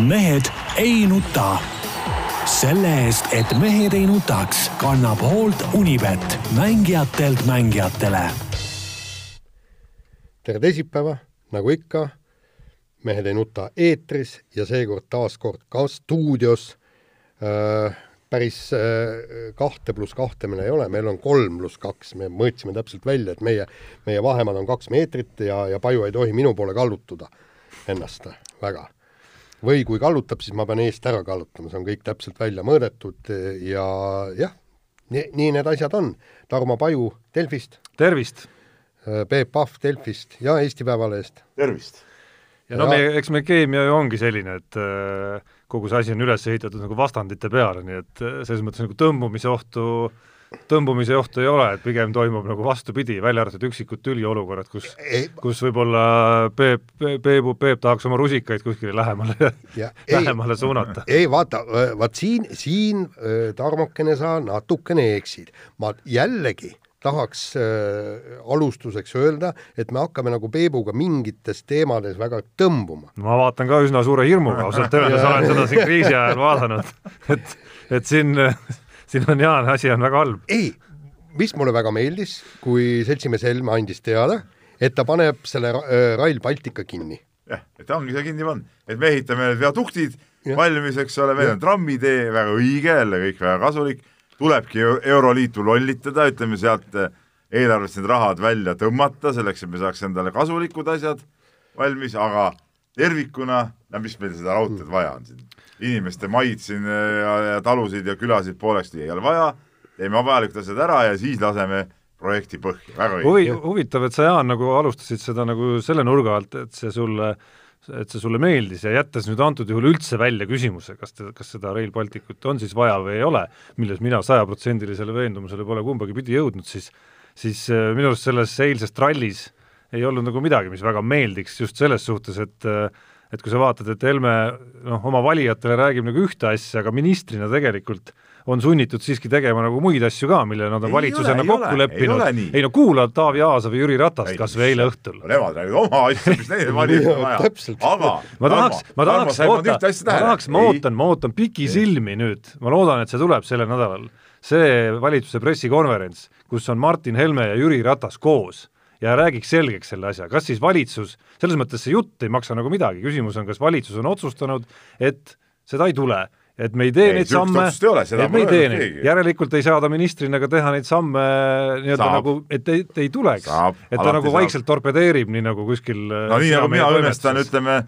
mehed ei nuta. selle eest, et mehed ei nutaks, kannab hoolt Unibet, mängijatelt mängijatele. tere teisipäeva, nagu ikka, Mehed ei nuta eetris ja seekord taas kord ka stuudios. Äh, päris äh, kahte pluss kahte meil ei ole, meil on kolm pluss kaks, me mõõtsime täpselt välja, et meie, meie vahemaad on kaks meetrit ja, ja Paju ei tohi minu poole kallutada ennast. Väga või kui kallutab, siis ma pean eest ära kallutama, see on kõik täpselt välja mõõdetud ja jah, nii, nii need asjad on. Tarmo Paju Delfist. tervist! Peep Pahv Delfist ja Eesti Päevalehest. tervist! ja no me, eks meie keemia ju ongi selline, et äh, kogu see asi on üles ehitatud nagu vastandite peale, nii et selles mõttes nagu tõmbumise ohtu äh, tõmbumise ohtu ei ole, et pigem toimub nagu vastupidi, välja arvatud üksikud tüliolukorrad, kus, kus võib-olla Peep, Peep, Peep tahaks oma rusikaid kuskile lähemale, lähemale ei, suunata. ei vaata, vaat siin, siin Tarmokene, sa natukene eksid. ma jällegi tahaks äh, alustuseks öelda, et me hakkame nagu Peebuga mingites teemades väga tõmbuma. ma vaatan ka üsna suure hirmuga ausalt öeldes, olen seda siin kriisi ajal vaadanud, et, et siin siin on Jaan, asi on väga halb. ei, mis mulle väga meeldis, kui seltsimees Helme andis teada, et ta paneb selle äh, Rail Baltica kinni. jah, et ta ongi seal kinni pannud, et me ehitame need veoduktid valmis, eks ole, meil on trammitee, väga õige, jälle kõik väga kasulik, tulebki Euroliitu lollitada, ütleme sealt äh, eelarvest need rahad välja tõmmata, selleks et me saaks endale kasulikud asjad valmis, aga tervikuna, no mis meil seda raudteed vaja on siin inimeste maid siin äh, ja, ja talusid ja külasid poolekski ei ole vaja, teeme vajalikud asjad ära ja siis laseme projekti põhja, väga Huvi, huvitav, et sa, Jaan, nagu alustasid seda nagu selle nurga alt, et see sulle et see sulle meeldis ja jättes nüüd antud juhul üldse välja küsimuse, kas te, kas seda Rail Balticut on siis vaja või ei ole, milles mina sajaprotsendilisele veendumusele pole kumbagi pidi jõudnud, siis siis äh, minu arust selles eilses trallis ei olnud nagu midagi, mis väga meeldiks just selles suhtes, et äh, et kui sa vaatad, et Helme noh, oma valijatele räägib nagu ühte asja, aga ministrina tegelikult on sunnitud siiski tegema nagu muid asju ka, mille nad on valitsusena kokku leppinud. ei, ei no kuula Taavi Aasa või Jüri Ratast kas või eile õhtul. Nemad räägivad oma asju, mis neile valimisi on vaja. aga ma tahaks, ma tahaks, oota, ma tahaks, ma ootan, ma ootan pikisilmi nüüd, ma loodan, et see tuleb sellel nädalal, see valitsuse pressikonverents, kus on Martin Helme ja Jüri Ratas koos ja räägiks selgeks selle asja, kas siis valitsus, selles mõttes see jutt ei maksa nagu midagi, küsimus on, kas valitsus on otsustanud, et seda ei tule et me ei tee ei, neid samme, et me ei tee neid, järelikult ei saa ta ministrina ka teha neid samme nii-öelda nagu, et ei, ei tuleks. et ta nagu saab. vaikselt torpedeerib, nii nagu kuskil no nii nagu mina õnnestan, ütleme,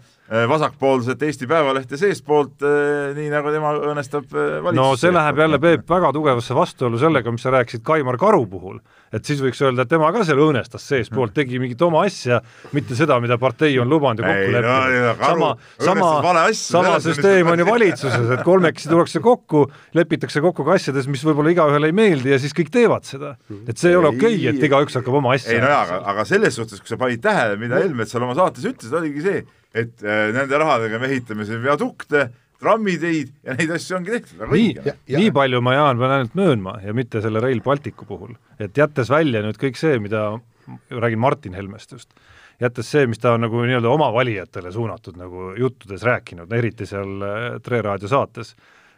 vasakpoolset Eesti Päevalehte seestpoolt, eh, nii nagu tema õõnestab eh, valitsuse. no see läheb jälle, Peep, väga tugevasse vastuollu sellega, mis sa rääkisid Kaimar Karu puhul et siis võiks öelda, et tema ka seal õõnestas seestpoolt, tegi mingit oma asja, mitte seda, mida partei on lubanud ja kokku leppinud. sama, sama, sama süsteem on ju valitsuses, et kolmekesi tullakse kokku, lepitakse kokku ka asjades, mis võib-olla igaühele ei meeldi ja siis kõik teevad seda. et see ei ole okei okay,, et igaüks hakkab oma asja ei no jaa, aga, aga selles suhtes, kui sa panid tähele, mida Helmet seal oma saates ütles, oligi see, et äh, nende rahadega me ehitame siin viadukte trammiteid ja neid asju ongi tehtud. nii, nii palju ma, Jaan, pean ainult möönma ja mitte selle Rail Balticu puhul, et jättes välja nüüd kõik see, mida, räägin Martin Helmest just, jättes see, mis ta on nagu nii-öelda oma valijatele suunatud nagu juttudes rääkinud, eriti seal äh, Tre raadio saates,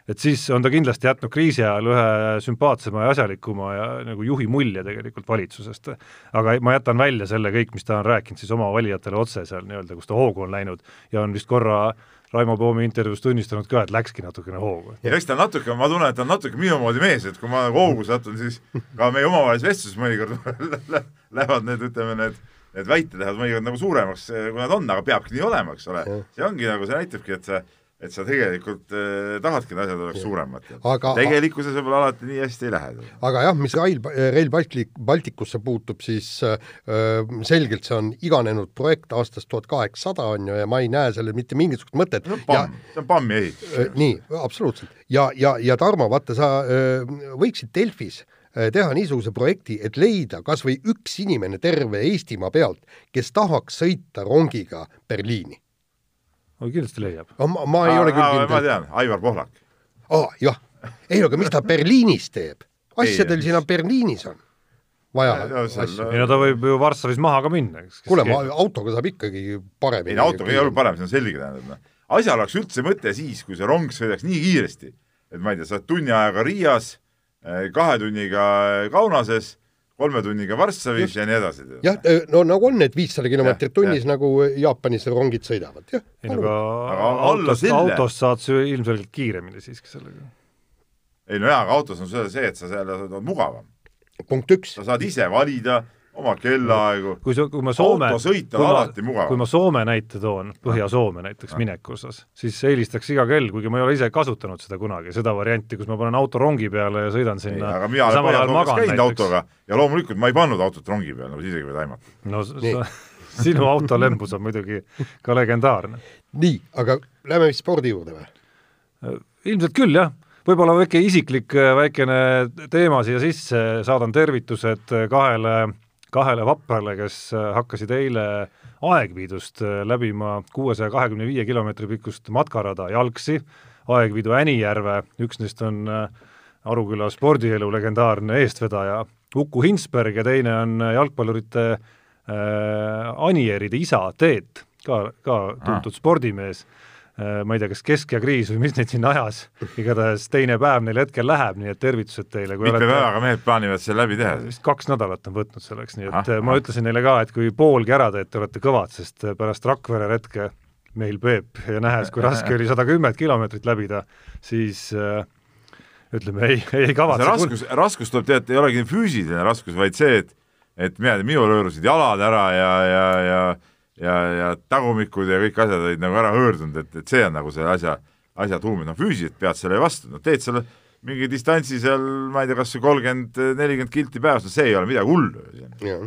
et siis on ta kindlasti jätnud kriisi ajal ühe sümpaatsema ja asjalikuma ja nagu juhi mulje tegelikult valitsusest. aga ma jätan välja selle kõik, mis ta on rääkinud siis oma valijatele otse seal nii-öelda, kus ta hoogu on läinud ja on vist korra Raimo Poomi intervjuus tunnistanud ka, et läkski natukene hoogu. ja eks ta natuke, ma tunnen, et ta on natuke minu moodi mees, et kui ma hoogu satun, siis ka meie omavahelises vestluses mõnikord lähevad need, ütleme, need need väited lähevad mõnikord nagu suuremaks, kui nad on, aga peabki nii olema, eks ole. see ongi nagu, see näitabki, et see et sa tegelikult äh, tahadki, et asjad oleks suuremad. tegelikkuses võib-olla alati nii hästi ei lähe. aga jah, mis Rail, Rail Baltic, Balticusse puutub, siis äh, selgelt see on iganenud projekt aastast tuhat kaheksasada, on ju, ja ma ei näe sellel mitte mingisugust mõtet. see on pamm, see on pammi ehitus. Äh, nii, absoluutselt. ja, ja, ja Tarmo, vaata, sa äh, võiksid Delfis äh, teha niisuguse projekti, et leida kas või üks inimene terve Eestimaa pealt, kes tahaks sõita rongiga Berliini aga kindlasti leiab. ma, ma ei ole küll kindel. ma tean, Aivar Pohlak. aa, jah. ei, aga mis ta Berliinis teeb? asjadel siin Berliinis on. vaja Ja seal- asju. ei no ta võib ju Varssavis maha ka minna, eks. kuule, ma autoga saab ikkagi paremini. ei no autoga ei ole parem, see on selge, tähendab noh. asjal oleks üldse mõte siis, kui see rong sõidaks nii kiiresti, et ma ei tea, sa oled tunni ajaga Riias, kahe tunniga Kaunases, kolme tunniga Varssavis ja nii edasi. jah, no nagu on need viissada kilomeetrit tunnis, nagu Jaapanis rongid sõidavad, jah. ei no aga Aga alla autost, selle- autost saad sa ilmselgelt kiiremini siiski sellega. ei no jaa, aga autos on see, et sa seal oled mugavam. punkt üks, sa saad ise valida oma kellaaegu. kui sa, kui ma Soome, autosõit on alati, mugavam. kui ma Soome näite toon, Põhja-Soome näiteks mineku osas, siis eelistaks iga kell, kuigi ma ei ole ise kasutanud seda kunagi, seda varianti, kus ma panen auto rongi peale ja sõidan ei, sinna. aga mina olen Põhja-Soomes käinud autoga ja loomulikult ma ei pannud autot rongi peale, nagu sa isegi võid aimata. no sa, sinu auto lembus on muidugi ka legendaarne. nii, aga lähme vist spordi juurde või? ilmselt küll, jah. võib-olla väike isiklik äh, väikene teema siia sisse, saadan tervitused äh, kahele, vaprale, kes äh, hakkasid eile Aegviidust äh, läbima kuuesaja kahekümne viie kilomeetri pikkust matkarada jalgsi, Aegviidu Änijärve, üks neist on äh, Aruküla spordielu legendaarne eestvedaja Uku Hinsberg ja teine on jalgpallurite äh, Anieride isa Teet, ka, ka tuntud spordimees. Äh, ma ei tea, kas Kesk ja Kriis või mis neid sinna ajas, igatahes teine päev neil hetkel läheb, nii et tervitused teile, mitme olete päevaga mehed plaanivad selle läbi teha siis? kaks nädalat on võtnud selleks, nii et Ah, ah, ma ah. ütlesin neile ka, et kui poolgi ära teete, olete kõvad, sest pärast Rakvere retke meil Peep ja nähes, kui raske oli sada kümmet kilomeetrit läbida, siis äh, ütleme ei, ei kavatse raskus, raskus tuleb tead, ei olegi füüsiline raskus, vaid see, et et mina, minul hõõrusid jalad ära ja, ja, ja ja, ja tagumikud ja kõik asjad olid nagu ära hõõrdunud, et, et see on nagu selle asja, asja tuum, et noh, füüsiliselt pead selle vastu, no teed selle mingi distantsi seal, ma ei tea, kas kolmkümmend, nelikümmend kilti päevas, no see ei ole midagi hullu jah,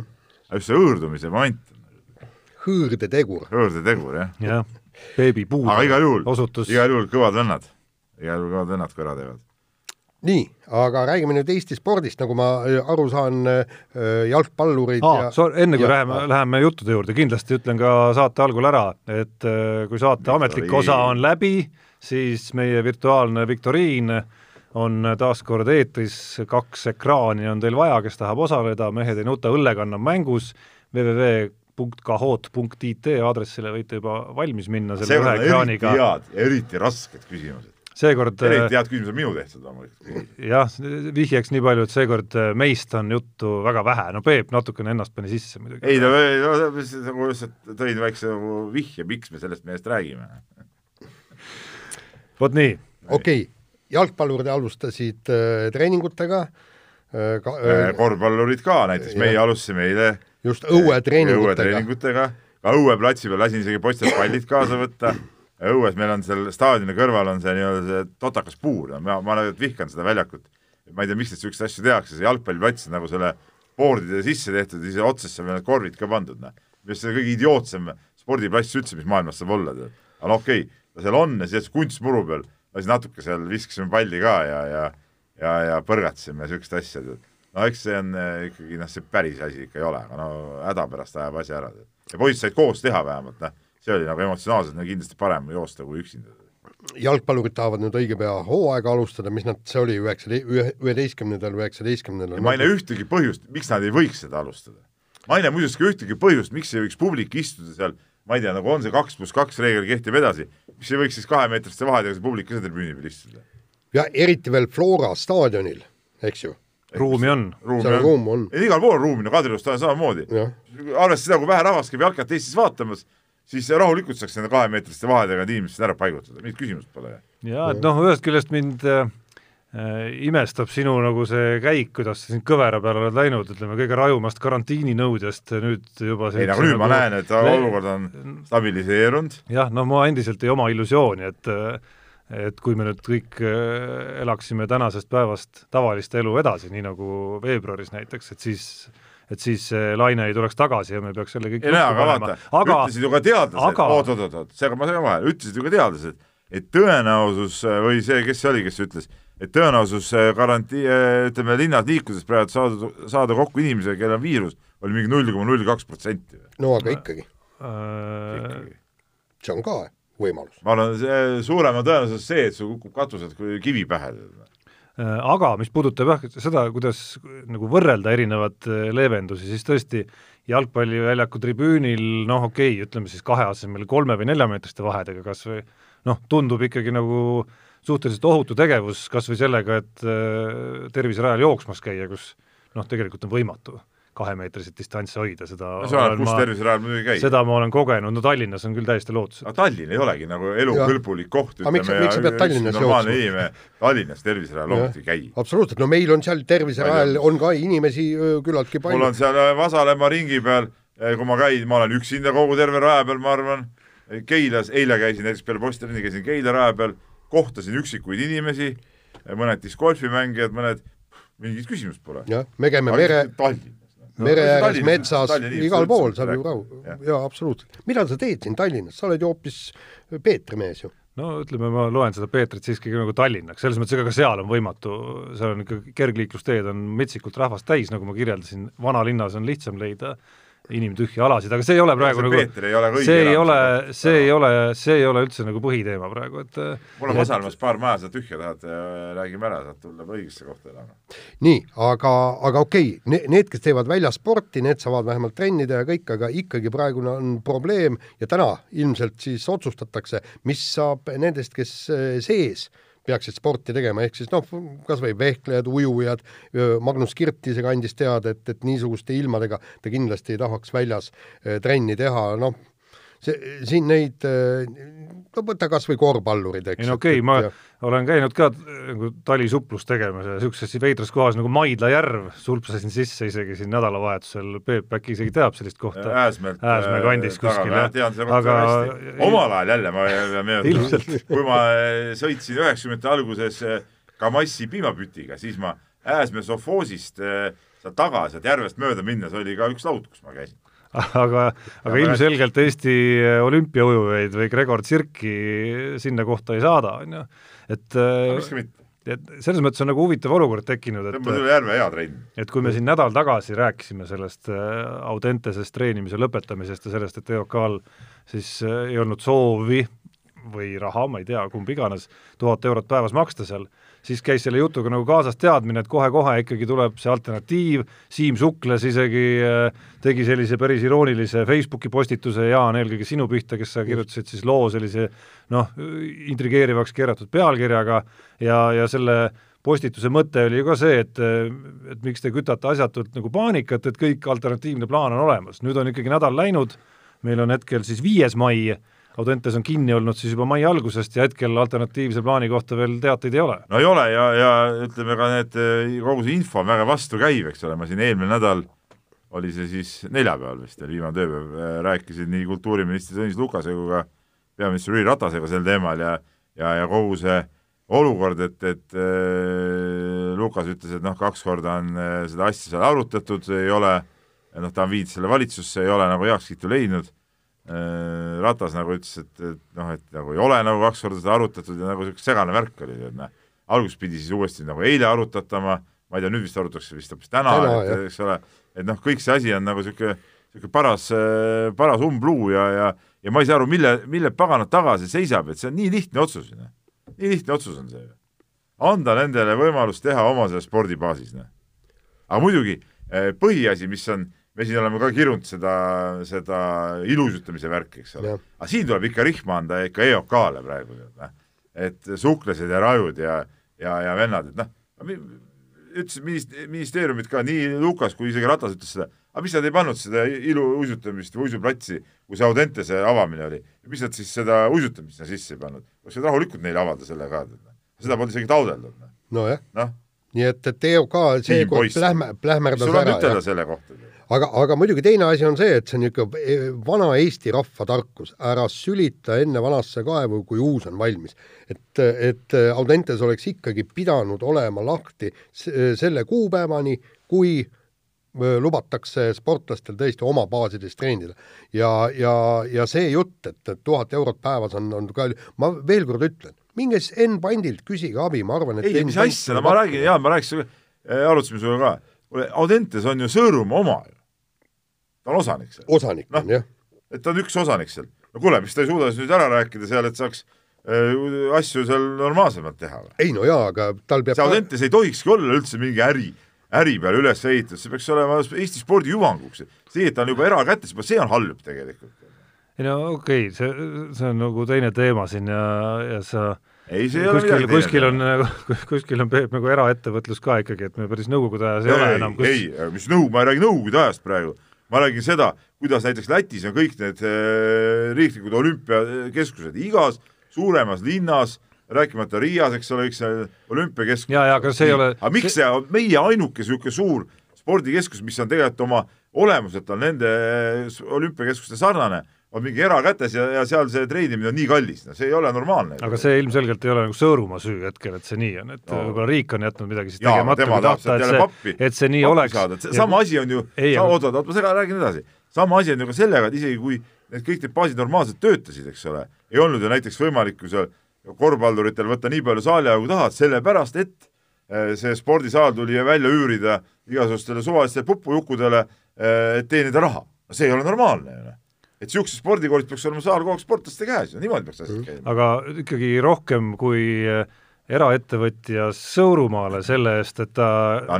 just see hõõrdumise moment, hõõrdetegur. hõõrdetegur jah. jah, beebi puud aga igal juhul, igal juhul kõvad vennad, igal juhul kõvad vennad, kui ära teevad. nii, aga räägime nüüd Eesti spordist, nagu ma äh, aru saan, jalgpallurid aa ja, so,, enne kui ja- läheme, läheme juttude juurde, kindlasti ütlen ka saate algul ära, et äh, kui saate ametlik osa on läbi, siis meie virtuaalne viktoriin on taas kord eetris, kaks ekraani on teil vaja, kes tahab osaleda, Mehed ei nuta õllekann on mängus, www.kahoot.it aadressile võite juba valmis minna selle ühe ekraaniga, head ja eriti rasked küsimused. Seekord äh, eriti head küsimused on minu tehtud loomulikult. jah, vihjeks nii palju, et seekord äh, meist on juttu väga vähe, no Peep natukene ennast pani sisse muidugi. ei no, ei, no nagu lihtsalt tõin väikse nagu vihje, miks me sellest mehest räägime. vot nii okei okay., jalgpallurid alustasid äh, treeningutega äh,, ka, äh, korvpallurid ka, näiteks meie alustasime eile just õuetreeningutega. õuetreeningutega, ka õueplatsi peal lasin isegi poistelt pallid kaasa võtta. Õues meil on seal staadioni kõrval on see nii-öelda see totakas puur ja ma, ma nagu vihkan seda väljakut. ma ei tea, miks niisuguseid asju tehakse, see jalgpalliplats on nagu selle boardide sisse tehtud ja siis otsesse veel need korvid ka pandud, noh. minu arust see kõige idiootsem spordiplass üldse, mis maailmas saab olla, tead. aga no okei okay,, ta seal on ja siis kunstmuru peal, siis natuke seal viskasime palli ka ja, ja ja, ja põrgatasime ja siukest asja, tead. no eks see on eh, ikkagi noh, see päris asi ikka ei ole, aga no häda pärast ajab asja ära, tead. ja poisid said koos teha vähemalt, noh, see oli nagu emotsionaalselt no, kindlasti parem joosta kui üksinda. jalgpallurid tahavad nüüd õige pea hooaega alustada, mis nad, see oli üheksa, üheteistkümnendal, üheksateistkümnendal. ma ei näe ühtegi põhjust, miks nad ei võiks seda alustada. ma ei näe muuseas ka ühtegi põhjust, miks ei võiks publik istuda seal, ma ei tea, nagu on see kaks pluss kaks reegel kehtib edasi, miks ei võiks siis kahemeetriste vahedega see publik ka seal tribüüni peal istuda. ja eriti veel Flora staadionil, eks ju, ruumi on. seal on ruum on, igal pool on ruumi, no Kadriorus ta on samamoodi. arvestades seda, kui vähe rahvast käib jalkat Eestis vaatamas, siis rahulikult saaks nende kahemeetriste vahedega need inimesed ära paigutada, mingit küsimust pole. jaa, et noh, ühest küljest mind äh, äh, imestab sinu nagu see käik, kuidas sa siin kõvera peale oled läinud, ütleme kõige rajumast karantiininõudest nüüd juba ei, aga nüüd ma näen, et olukord on stabiliseerunud. jah, no ma endiselt ei oma illusiooni, et et kui me nüüd kõik äh, elaksime tänasest päevast tavalist elu edasi, nii nagu veebruaris näiteks, et siis et siis see laine ei tuleks tagasi ja me peaks jälle kõik ei no aga vaata, aga ütlesid ju ka teadlased aga-, oot-oot-oot, seega ma segan vahele, ütlesid ju ka teadlased, et tõenäosus või see, kes see oli, kes ütles, et tõenäosus äh, garantii, ütleme linnas liikudes praegu saada, saada kokku inimesega, kellel on viirus, oli mingi null koma null kaks protsenti. no aga ikkagi, äh, see on ka võimalus. ma arvan, see suurema tõenäosus see, et sul kukub katuselt kivi pähe. Aga mis puudutab jah, seda, kuidas nagu võrrelda erinevaid leevendusi, siis tõesti jalgpalliväljaku tribüünil noh, okei okay,, ütleme siis kahe asemel kolme või neljameetriste vahedega kas või noh, tundub ikkagi nagu suhteliselt ohutu tegevus kas või sellega, et terviserajal jooksmas käia, kus noh, tegelikult on võimatu kahemeetriseid distantsi hoida, seda no see oleneb, kus terviserajal muidugi käib. seda ma olen kogenud, no Tallinnas on küll täiesti lootusetu. aga Tallinn ei olegi nagu elukõlbulik koht, ütleme, miks, miks sa pead Tallinnas normaalne inimene Tallinnas terviserajal loomulikult ei käi. absoluutselt, no meil on seal terviserajal, on ka inimesi küllaltki palju. mul on seal äh, Vasalemma ringi peal, äh, kui ma käin, ma olen üksinda kogu terve raja peal, ma arvan, Keilas, eile käisin näiteks peale Postirini, käisin Keila raja peal, kohtasin üksikuid inimesi, mõned discgolfimängijad, mõned, mingit küsimust pole. jah, me käime mere Mere ääres, metsas, igal pool saab ju rahu, jaa, absoluutselt. mida sa teed siin Tallinnas, sa oled ju hoopis Peetri mees ju. No ütleme, ma loen seda Peetrit siiski nagu Tallinnaks, selles mõttes, ega ka seal on võimatu, seal on ikka kergliiklusteed on metsikult rahvast täis, nagu ma kirjeldasin, vanalinnas on lihtsam leida inimtühje alasid, aga see ei ole praegu see nagu, see ei ole, see ei ole, see ei ole üldse nagu põhiteema praegu, et mul on Vasalmas paar maja seal tühja, tahad, räägime ära, saad tulla õigesse kohta elama. nii, aga, aga okei okay,, need, kes teevad väljasporti, need saavad vähemalt trennida ja kõik, aga ikkagi praegune on probleem ja täna ilmselt siis otsustatakse, mis saab nendest, kes sees peaksid sporti tegema, ehk siis noh, kas või vehklejad, ujujad, Magnus Kirt ise kandis teada, et, et niisuguste ilmadega ta kindlasti ei tahaks väljas trenni teha, noh, see, siin neid, no võta kas või korvpallurid, eks. ei no okei okay,, ma ja. olen käinud ka nagu talisuplust tegemas ja niisuguses veidras kohas nagu Maidla järv, sulpsasin sisse isegi siin nädalavahetusel, Peep äkki isegi teab sellist kohta. Ääsmäelt. Ääsmäe kandis äh, kuskil, jah. tean seda kohta aga... hästi. omal ajal jälle ma pean meenutama, kui ma äh, sõitsin üheksakümnendate alguses äh, Kamassi piimapütiga, siis ma Ääsmäe sofoosist sealt taga, sealt järvest mööda minnes oli ka üks laud, kus ma käisin aga, aga ja ilmselgelt Eesti olümpiaujujaid või Gregor Tsirki sinna kohta ei saada, on ju, et mitte? et selles mõttes on nagu huvitav olukord tekkinud, et tõmbad üle järve hea trenn. et kui me siin nädal tagasi rääkisime sellest äh, Audentesest treenimise lõpetamisest ja sellest, et EOK-l siis äh, ei olnud soovi või raha, ma ei tea, kumb iganes, tuhat eurot päevas maksta seal, siis käis selle jutuga nagu kaasas teadmine, et kohe-kohe ikkagi tuleb see alternatiiv, Siim Sukles isegi äh, tegi sellise päris iroonilise Facebooki postituse, Jaan, eelkõige sinu pihta, kes sa kirjutasid siis loo sellise noh, intrigeerivaks keeratud pealkirjaga. Ja, ja selle postituse mõte oli ju ka see, et et miks te kütate asjatult nagu paanikat, et kõik alternatiivne plaan on olemas, nüüd on ikkagi nädal läinud, meil on hetkel siis viies mai, Audentes on kinni olnud siis juba mai algusest ja hetkel alternatiivse plaani kohta veel teateid ei ole. no ei ole ja, ja ütleme ka need, kogu see info on väga vastukäiv, eks ole, ma siin eelmine nädal, oli see siis neljapäeval vist, oli viimane tööpäev, rääkisin nii kultuuriminister Tõnis Lukase kui ka peaminister Jüri Ratasega sel teemal ja ja, ja kogu see olukord, et, et äh, Lukas ütles, et noh, kaks korda on äh, seda asja seal arutatud, ei ole, noh, ta on viinud selle valitsusse, ei ole nagu heakskiitu leidnud Ratas nagu ütles, et, et noh, et nagu ei ole nagu kaks korda seda arutatud ja nagu niisugune segane värk oli, et noh, alguses pidi siis uuesti nagu eile arutatama, ma ei tea, nüüd vist arutatakse vist hoopis täna, et eks ole, et noh, kõik see asi on nagu niisugune, niisugune paras, paras umbluu ja, ja ja ma ei saa aru, mille, mille paganat taga see seisab, et see on nii lihtne otsus, noh. nii lihtne otsus on see. anda nendele võimalus teha oma selles spordibaasis, noh. aga muidugi, eh, põhiasi, mis on me siin oleme ka kirunud seda, seda ilusutamise värki, eks ole. aga siin tuleb ikka rihma anda ikka EOK-le praegu, noh. et suklesed ja rajud ja, ja, ja vennad, et noh, ütlesid minist-, ministeeriumid ka, nii Lukas kui isegi Ratas ütles seda, aga miks nad ei pannud seda iluuisutamist või uisuplatsi, kui see Audentese avamine oli, miks nad siis seda uisutamist sinna sisse ei pannud? oleks võinud rahulikult neile avada selle ka, seda polnud isegi taodeldud. Noh. nojah no. nii et, et EOK seekord plähme, plähmerdas ära. sul on ütelda selle kohta? Aga, aga muidugi teine asi on see, et see on niisugune e, vana Eesti rahva tarkus, ära sülita enne vanasse kaevu, kui uus on valmis. et, et Audentes oleks ikkagi pidanud olema lahti selle kuupäevani, kui lubatakse sportlastel tõesti oma baasides treenida. ja, ja, ja see jutt, et, tuhat eurot päevas on, on ka, ma veel kord ütlen, minge siis Enn Pandilt, küsige abi, ma arvan, et ei, mis asja, no ma räägin, Jaan, ma rääkisin, arutasime sinuga ka, Audentes on ju Sõõrumaa oma ju ta on osanik seal. osanik no, on jah. et ta on üks osanik seal. no kuule, mis ta ei suuda siis nüüd ära rääkida seal, et saaks äh, asju seal normaalsemalt teha või? ei no jaa, aga tal peab see Audentes ei tohikski olla üldse mingi äri, äri peale üles ehitatud, see peaks olema Eesti spordi hüvanguks. see, et ta on juba erakätes, juba see on halb tegelikult. ei no okei okay,, see, see on nagu teine teema siin ja, ja sa ei, see ei ole kuskil, midagi kuskil on nagu, kuskil on Peep nagu eraettevõtlus ka ikkagi, et me päris nõukogude ajas ei, ei ole enam kus... ei, mis nõu-, ma ei räägi nõukogude ajast praegu, ma räägin seda, kuidas näiteks Lätis on kõik need äh, riiklikud olümpiakeskused, igas suuremas linnas, rääkimata Riias, eks ole, üks olümpiakeskus. ja, ja aga see ei ole aga miks see on meie ainuke niisugune suur spordikeskus, mis on tegelikult oma olemuselt on nende olümpiakeskuste sarnane on mingi erakätes ja, ja seal see treenimine on nii kallis, no see ei ole normaalne. aga see ilmselgelt ei ole nagu Sõõrumaa süü hetkel, et see nii on, et no. võib-olla riik on jätnud midagi siis tegemata, kui tahta, et see, et see nii pappi oleks. sama asi on ju, oot, oot, ma sega räägin edasi, sama asi on ju ka sellega, et isegi kui need kõik need baasid normaalselt töötasid, eks ole, ei olnud ju näiteks võimalik ju seal korvpalluritel võtta nii palju saaliaegu tahad, sellepärast et eh, see spordisaal tuli välja üürida igasugustele suvalistele pupujukkudele, eh, et teenida raha. see ei ole normaalne ju noh et niisugused spordikoolid peaks olema saal kogu aeg sportlaste käes ja niimoodi peaks asjad käima. aga ikkagi rohkem kui eh, eraettevõtja Sõõrumaale selle eest, et ta no,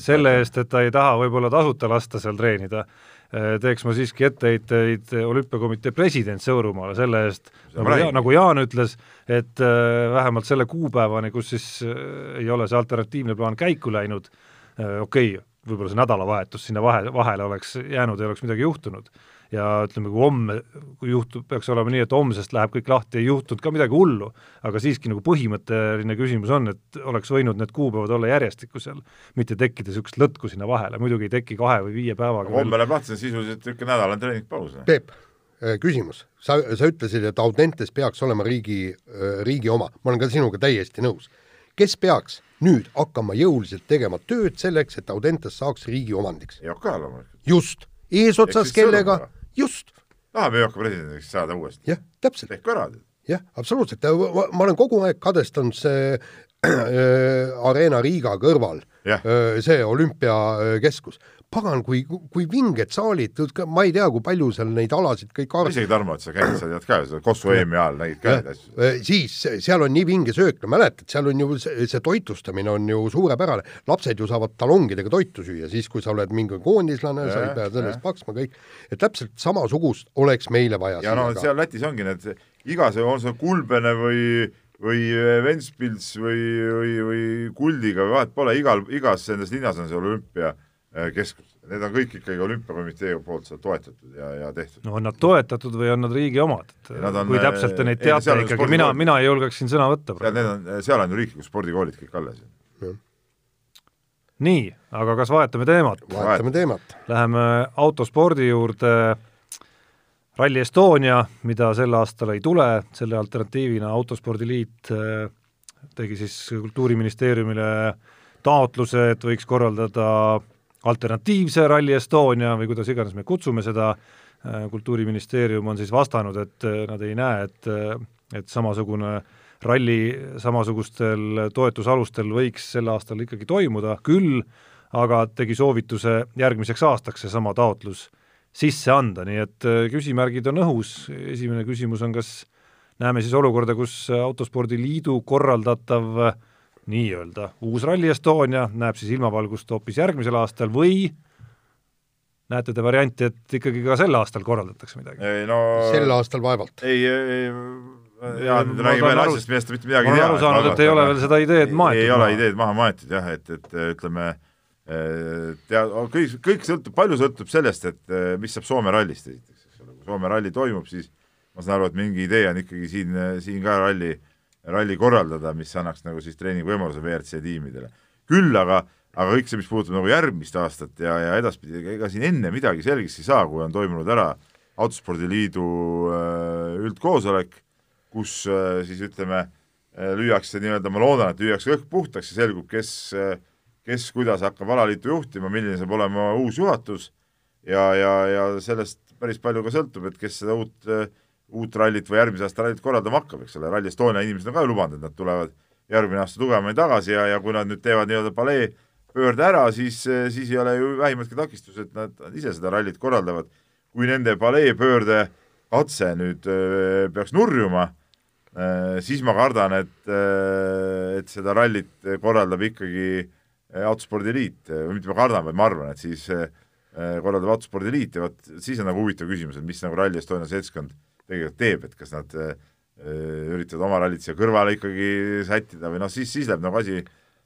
selle eest, et ta ei taha võib-olla tasuta lasta seal treenida, eh, teeks ma siiski etteheiteid olümpiakomitee president Sõõrumaale selle eest, nagu, ja, nagu Jaan ütles, et äh, vähemalt selle kuupäevani, kus siis ei ole see alternatiivne plaan käiku läinud okei okay,, võib-olla see nädalavahetus sinna vahe, vahele oleks jäänud, ei oleks midagi juhtunud ja ütleme, kui homme, kui juhtub, peaks olema nii, et homsest läheb kõik lahti, ei juhtunud ka midagi hullu, aga siiski nagu põhimõtteline küsimus on, et oleks võinud need kuupäevad olla järjestikku seal, mitte tekkida niisugust lõtku sinna vahele, muidugi ei teki kahe või viie päevaga homme läheb lahti, see on sisuliselt niisugune nädalane treeningpaus. Peep, äh, küsimus, sa, sa ütlesid, et Audentes peaks olema riigi, äh, riigi oma, ma olen ka sinuga täiesti nõus. kes peaks nüüd hakkama jõuliselt tegema tööd selleks, et Audentes saaks riigi omandiks? EOK loomulikult. just, eesotsas kellega just. tahame ÜRO presidendiks saada uuesti. jah, täpselt. tehku ära. jah, absoluutselt, ma olen kogu aeg kadestanud see äh, Arena Riiga kõrval, äh, see olümpiakeskus pagan, kui, kui vinged saalid, ma ei tea, kui palju seal neid alasid kõik arv-. isegi Tarmo, et sa käid, sa tead ka Kossu EM-i ajal nägid ka neid asju. Äh, siis seal on nii vinge söök, no mäletad, seal on ju see, see toitlustamine on ju suurepärane, lapsed ju saavad talongidega toitu süüa, siis kui sa oled mingi koondislane, sa ei pea selle eest maksma kõik, et täpselt samasugust oleks meile vaja. ja no ka. seal Lätis ongi need, iga see, on see Kulbene või või Ventspils või, või, või Kuldiga või vahet pole, igal, igas nendes linnas on see olümpia keskus, need on kõik ikkagi olümpiakomitee poolt seal toetatud ja, ja tehtud. no on nad toetatud või on nad riigi omad, et on, kui täpselt te neid teate ei, ikkagi, mina, mina ei julgeks siin sõna võtta. seal need on, seal on ju riiklikud spordikoolid kõik alles. nii, aga kas vahetame teemat? vahetame teemat. Läheme autospordi juurde, Rally Estonia, mida sel aastal ei tule, selle alternatiivina Autospordiliit äh, tegi siis Kultuuriministeeriumile taotluse, et võiks korraldada alternatiivse Rally Estonia või kuidas iganes me kutsume seda, äh, kultuuriministeerium on siis vastanud, et äh, nad ei näe, et, äh, et samasugune ralli samasugustel toetusalustel võiks sel aastal ikkagi toimuda, küll aga tegi soovituse järgmiseks aastaks seesama taotlus sisse anda, nii et küsimärgid on õhus, esimene küsimus on, kas näeme siis olukorda, kus Autospordiliidu korraldatav äh, nii-öelda uus Rally Estonia näeb siis ilmavalgust hoopis järgmisel aastal või näete te varianti, et ikkagi ka sel aastal korraldatakse midagi? ei no sel aastal vaevalt. ei, ei, jaa, nüüd räägime veel asjast, millest te mitte midagi ei tea. ma olen aru saanud, et ei ole veel seda ideed maetud. ei ole ideed maha maetud jah, et, et ütleme, tea-, kõik, kõik sõltub, palju sõltub sellest, et mis saab Soome rallist esiteks, eks ole, kui Soome ralli toimub, siis ma saan aru, et mingi idee on ikkagi siin, siin ka ralli äh, ralli korraldada, mis annaks nagu siis treeningvõimaluse WRC tiimidele. küll aga, aga kõik see, mis puudutab nagu järgmist aastat ja, ja edaspidi, ega siin enne midagi selgeks ei saa, kui on toimunud ära Autospordiliidu äh, üldkoosolek, kus äh, siis ütleme, äh, lüüakse nii-öelda, ma loodan, et lüüakse õhk puhtaks ja selgub, kes, kes kuidas hakkab alaliitu juhtima, milline saab olema uus juhatus ja, ja, ja sellest päris palju ka sõltub, et kes seda uut äh, uut rallit või järgmise aasta rallit korraldama hakkab, eks ole, Rally Estonia inimesed on ka lubanud, et nad tulevad järgmine aasta tugevamini tagasi ja, ja kui nad nüüd teevad nii-öelda palee pöörde ära, siis, siis ei ole ju vähimatki takistust, et nad ise seda rallit korraldavad. kui nende palee pöörde katse nüüd öö, peaks nurjuma, siis ma kardan, et, et seda rallit korraldab ikkagi autospordiliit, või mitte ma kardan, vaid ma arvan, et siis korraldab autospordiliit ja vot siis on nagu huvitav küsimus, et mis nagu Rally Estonia seltskond tegelikult teeb, et kas nad üritavad oma rallit siia kõrvale ikkagi sättida või noh, siis, siis läheb nagu asi,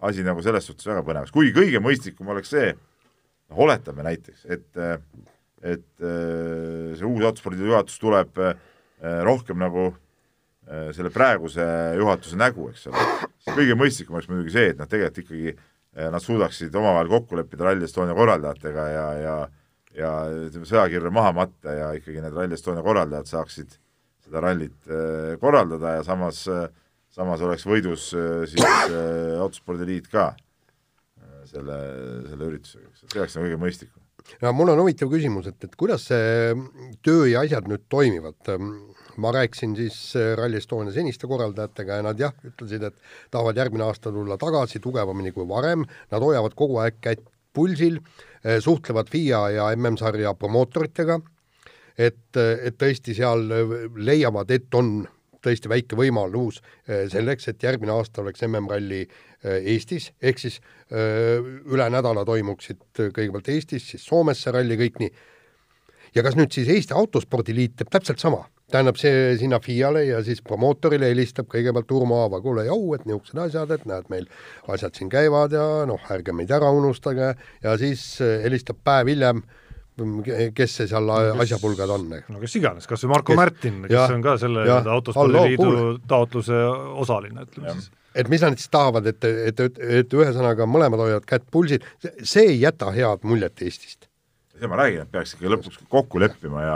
asi nagu selles suhtes väga põnevaks, kuigi kõige mõistlikum oleks see, noh oletame näiteks, et et see uus autospordi juhatus tuleb rohkem nagu selle praeguse juhatuse nägu, eks ole, kõige mõistlikum oleks muidugi see, et nad tegelikult ikkagi, nad suudaksid omavahel kokku leppida Rally Estonia korraldajatega ja, ja ja ütleme, sõjakirve maha matta ja ikkagi need Rally Estonia korraldajad saaksid seda rallit äh, korraldada ja samas, samas oleks võidus äh, siis äh, autospordiliit ka selle, selle üritusega, eks, see oleks nagu kõige mõistlikum. Ja mul on huvitav küsimus, et, et kuidas see töö ja asjad nüüd toimivad? ma rääkisin siis Rally Estonia seniste korraldajatega ja nad jah, ütlesid, et tahavad järgmine aasta tulla tagasi tugevamini kui varem, nad hoiavad kogu aeg kätt pulsil, suhtlevad FIA ja MM-sarja promootoritega, et, et tõesti seal leiavad, et on tõesti väike võimalus selleks, et järgmine aasta oleks MM-ralli Eestis, ehk siis üle nädala toimuksid kõigepealt Eestis, siis Soomes see ralli, kõik nii. ja kas nüüd siis Eesti Autospordiliit teeb täpselt sama? Tähendab, see sinna FIA-le ja siis promootorile helistab kõigepealt Urmo Aava, kuule jau, et niisugused asjad, et näed, meil asjad siin käivad ja noh, ärge meid ära unustage. Ja siis helistab päev hiljem kes see seal asjapulgad on? no kes iganes, kas või Marko kes, Märtin, kes ja, on ka selle autospordiliidu taotluse osaline, ütleme siis. Et mis nad siis tahavad, et, et, et, et ühesõnaga mõlemad hoiavad kätt pulsil, see ei jäta head muljet Eestist. see ma räägin, et peaks ikka lõpuks kokku leppima ja,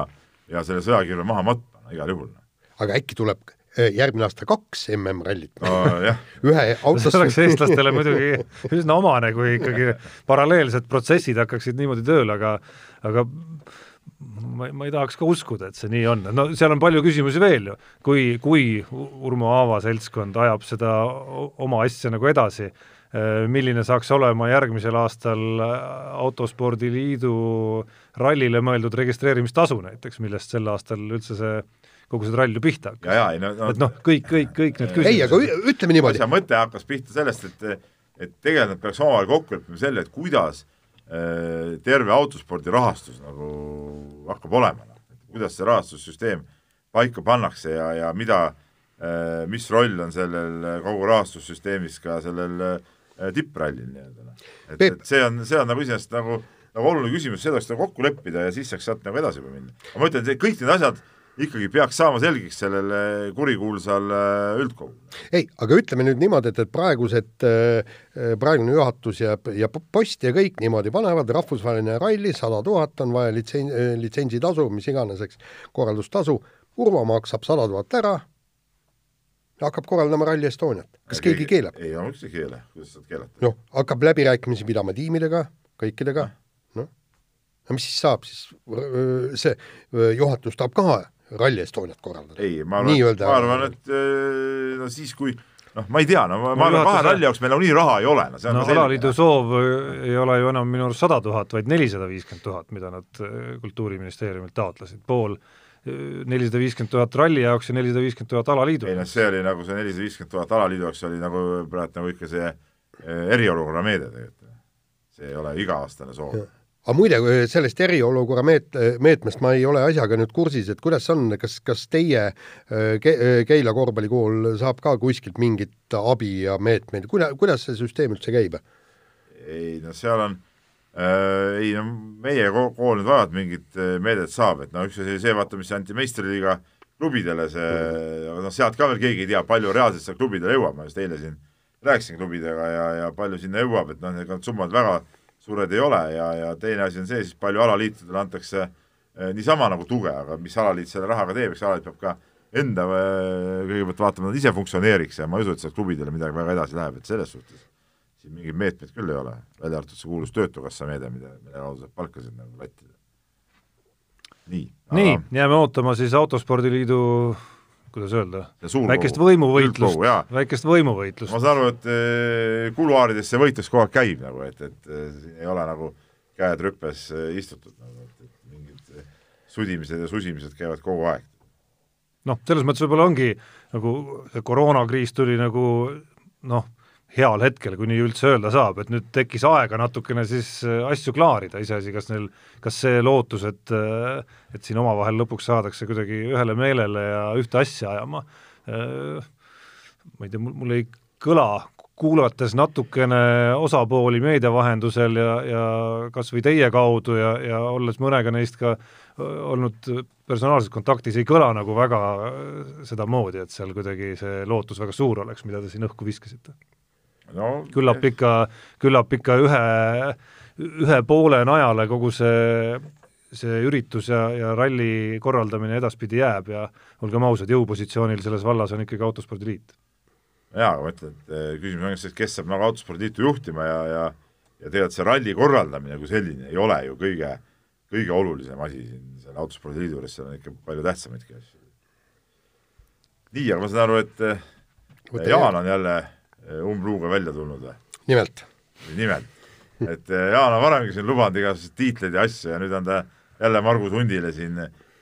ja selle sõjakirve maha matma. no, igal juhul. aga äkki tuleb eh, järgmine aasta kaks MM-rallit no,? ühe autos see oleks eestlastele muidugi üsna omane, kui ikkagi paralleelsed protsessid hakkaksid niimoodi tööle, aga aga ma, ma ei tahaks ka uskuda, et see nii on, no seal on palju küsimusi veel ju, kui, kui Urmo Aava seltskond ajab seda oma asja nagu edasi, milline saaks olema järgmisel aastal Autospordiliidu rallile mõeldud registreerimistasu näiteks, millest sel aastal üldse see kogu see rall ju pihta hakkas. No, no, et noh, kõik, kõik, kõik need küsimused ei, aga ütleme niimoodi. asja mõte hakkas pihta sellest, et et tegelikult nad peaks omavahel kokku leppima selle, et kuidas Äh, terve autospordi rahastus nagu hakkab olema, kuidas see rahastussüsteem paika pannakse ja, ja mida, äh, mis roll on sellel kogu rahastussüsteemis ka sellel äh, tipprallil nii-öelda, noh. et, et see on, see on nagu iseenesest nagu, nagu oluline küsimus, seda tuleks nagu kokku leppida ja siis saaks sealt nagu edasi juba minna. aga ma ütlen, et kõik need asjad ikkagi peaks saama selgeks sellele kurikuulsal äh, üldkogul. ei, aga ütleme nüüd niimoodi, et, et praegused, äh, praegune juhatus ja, ja post ja kõik niimoodi panevad, rahvusvaheline ralli, sada tuhat on vaja litsen-, litsentsitasu, mis iganes, eks, korraldustasu, Urvo maksab sada tuhat ära, hakkab korraldama Rally Estoniat. kas ja keegi keelab? ei, miks ei keela, kuidas saad keelata? noh, hakkab läbirääkimisi pidama tiimidega, kõikidega, noh, no mis siis saab, siis see juhatus tahab ka Rally Estoniat korraldada. ei, ma arvan, ma arvan, et no siis, kui noh, ma ei tea, no ma, ma arvan, kahe ralli jaoks meil nagunii raha ei ole, no see on no, alaliidu soov ei ole ju enam minu arust sada tuhat, vaid nelisada viiskümmend tuhat, mida nad Kultuuriministeeriumilt taotlesid, pool eh, nelisada viiskümmend tuhat ralli jaoks ja nelisada viiskümmend tuhat alaliidu ei noh, see oli nagu see nelisada viiskümmend tuhat alaliidu jaoks oli nagu praegu nagu ikka see eriolukorra meede tegelikult. see ei ole iga-aastane soov aga muide, sellest eriolukorra meet-, meetmest ma ei ole asjaga nüüd kursis, et kuidas on, kas, kas teie Ke-, Keila korvpallikool saab ka kuskilt mingit abi ja meetmeid, kuida-, kuidas see süsteem üldse käib? ei no seal on ei no meie kool nüüd vajab mingit äh, meedet saab, et no üks asi oli see, vaata, mis anti meistriliiga klubidele, see aga noh, sealt ka veel keegi ei tea, palju reaalselt seal klubidele jõuab, ma just eile siin rääkisin klubidega ja, ja palju sinna jõuab, et noh, ega need summad väga suured ei ole ja, ja teine asi on see, siis palju alaliitudele antakse eh, niisama nagu tuge, aga mis alaliit selle rahaga teeb, eks alaliit peab ka enda kõigepealt vaatama, nad ise funktsioneeriks ja ma ei usu, et sealt klubidele midagi väga edasi läheb, et selles suhtes siin mingeid meetmeid küll ei ole, välja arvatud see kuulus Töötukassa meede, mida, mille kaudu saab palkasid nagu lattida. nii. nii, jääme ootama siis Autospordiliidu kuidas öelda, väikest võimuvõitlust, väikest võimuvõitlust. ma saan aru, et eh, kuluaarides see võitlus kogu aeg käib nagu, et, et eh, ei ole nagu käed rüppes eh, istutud nagu, et, et mingid sudimised ja susimised käivad kogu aeg. noh, selles mõttes võib-olla ongi nagu see koroonakriis tuli nagu noh, heal hetkel, kui nii üldse öelda saab, et nüüd tekkis aega natukene siis äh, asju klaarida, iseasi, kas neil, kas see lootus, et äh, et siin omavahel lõpuks saadakse kuidagi ühele meelele ja ühte asja ajama, äh, ma ei tea, mul, mul ei kõla, kuulates natukene osapooli meedia vahendusel ja, ja kas või teie kaudu ja, ja olles mõnega neist ka olnud personaalses kontaktis, ei kõla nagu väga sedamoodi, et seal kuidagi see lootus väga suur oleks, mida te siin õhku viskasite no, küllap ikka, küllap ikka ühe, ühe poole najale kogu see, see üritus ja, ja ralli korraldamine edaspidi jääb ja olgem ausad, jõupositsioonil selles vallas on ikkagi Autospordiliit. jaa, ma ütlen, et eh, küsimus on selles, kes saab nagu Autospordiliitu juhtima ja, ja ja tegelikult see ralli korraldamine kui selline ei ole ju kõige, kõige olulisem asi siin selle Autospordiliidu juures, seal on ikka palju tähtsamaidki asju. nii, aga ma saan aru, et Võtta Jaan on jälle Eh, umbluuga välja tulnud või? nimelt. nimelt. et eh, Jaan on varemgi siin lubanud igasuguseid tiitleid ja asju ja nüüd on ta jälle Margus Hundile siin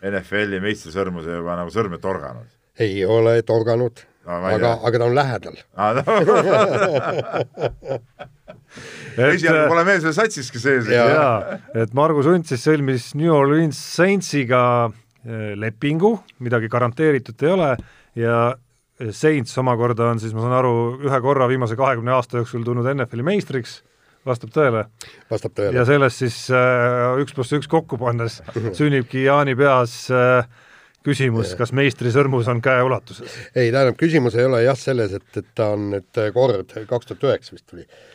NFL-i meistrisõrmuse juba nagu sõrme torganud. ei ole torganud no,, aga, aga ta on lähedal esialgu pole meil selles satsiski sees. jaa, et Margus Hunt siis sõlmis New Orleans Saintsiga eh, lepingu, midagi garanteeritud ei ole ja Saints omakorda on siis, ma saan aru, ühe korra viimase kahekümne aasta jooksul tulnud NFL-i meistriks, vastab tõele? vastab tõele. ja sellest siis äh, üks pluss üks kokku pannes sünnibki Jaani peas äh, küsimus, kas meistrisõrmus on käeulatuses? ei, tähendab, küsimus ei ole jah selles, et, et ta on nüüd kord, kaks tuhat üheksa vist Äh,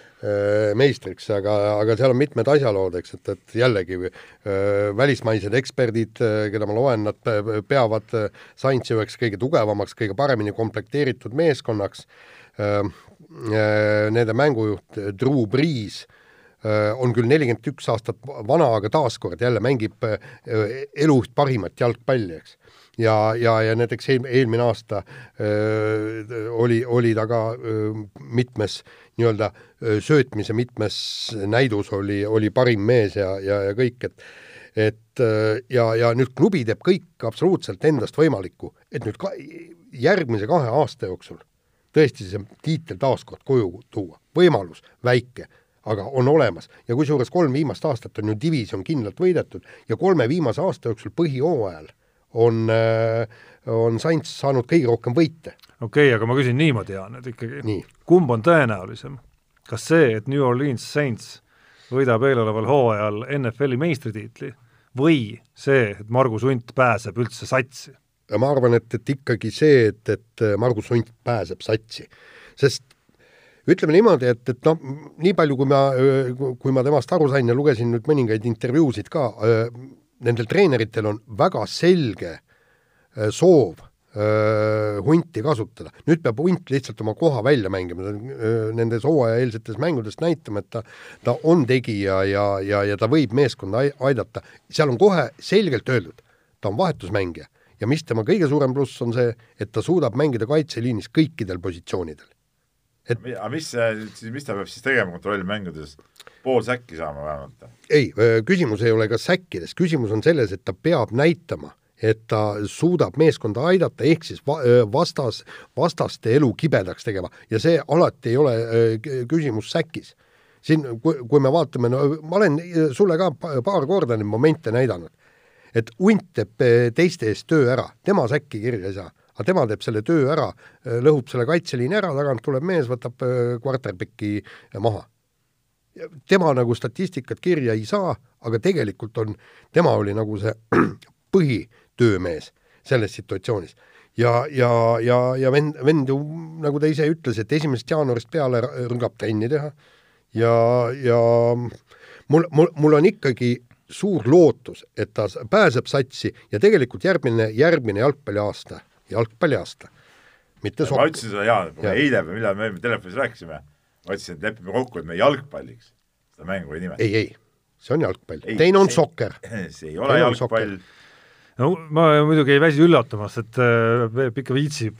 meistriks, aga, aga seal on mitmed asjalood, eks, et, et jällegi äh, välismaised eksperdid, äh, keda ma loen, nad peavad Saintsi üheks kõige tugevamaks, kõige paremini komplekteeritud meeskonnaks. Nende mängujuht Drew Brees on küll nelikümmend üks aastat vana, aga taaskord jälle mängib elu parimat jalgpalli, eks ja, ja, ja näiteks eel, eelmine aasta öö, oli, oli ta ka öö, mitmes nii-öelda söötmise mitmes näidus oli, oli parim mees ja, ja, ja kõik, et et ja, ja nüüd klubi teeb kõik absoluutselt endast võimalikku, et nüüd ka järgmise kahe aasta jooksul tõesti see tiitel taaskord koju tuua, võimalus väike, aga on olemas. Ja kusjuures kolm viimast aastat on ju divisjon kindlalt võidetud ja kolme viimase aasta jooksul põhihooajal on, on Sainz saanud kõige rohkem võite okei okay,, aga ma küsin niimoodi, Jaan, et ikkagi Nii. kumb on tõenäolisem? kas see, et New Orleans Saints võidab eeloleval hooajal NFL-i meistritiitli või see, et Margus Hunt pääseb üldse satsi? ma arvan, et, et ikkagi see, et, et Margus Hunt pääseb satsi, sest ütleme niimoodi, et, et noh, nii palju, kui ma, kui ma temast aru sain ja lugesin nüüd mõningaid intervjuusid ka, nendel treeneritel on väga selge soov hunti kasutada. nüüd peab hunt lihtsalt oma koha välja mängima, nendes hooajaeelsetes mängudes näitama, et ta, ta on tegija ja, ja, ja ta võib meeskonda aidata. seal on kohe selgelt öeldud, ta on vahetusmängija ja mis tema kõige suurem pluss on see, et ta suudab mängida kaitseliinis kõikidel positsioonidel. Et aga mis, mis ta peab siis tegema kontrollmängudes? pool säkki saama vähemalt? ei, küsimus ei ole ka säkkides, küsimus on selles, et ta peab näitama et ta suudab meeskonda aidata, ehk siis va-, vastas, vastaste elu kibedaks tegema ja see alati ei ole küsimus säkis. siin, kui, kui me vaatame, no ma olen sulle ka paar korda neid momente näidanud, et hunt teeb teiste eest töö ära, tema säkki kirja ei saa, aga tema teeb selle töö ära, lõhub selle kaitseliini ära, tagant tuleb mees, võtab quarterbacki maha tema nagu statistikat kirja ei saa, aga tegelikult on, tema oli nagu see põhi, töömees selles situatsioonis. ja, ja, ja, ja vend, vend ju, nagu ta ise ütles, et esimesest jaanuarist peale rüngab trenni teha ja, ja mul, mul, mul on ikkagi suur lootus, et ta pääseb satsi ja tegelikult järgmine, järgmine jalgpalliaasta, jalgpalliaasta, mitte ma ütlesin seda, Jaan, ja. eile või millal me telefonis rääkisime, ma ütlesin, et lepime kokku, et me jalgpalliks seda mängu ei nimeta. ei, ei, see on jalgpall, teine on sokker. see ei ole teine jalgpall. no ma muidugi ei väsi üllatamast, et äh, Peep ikka viitsib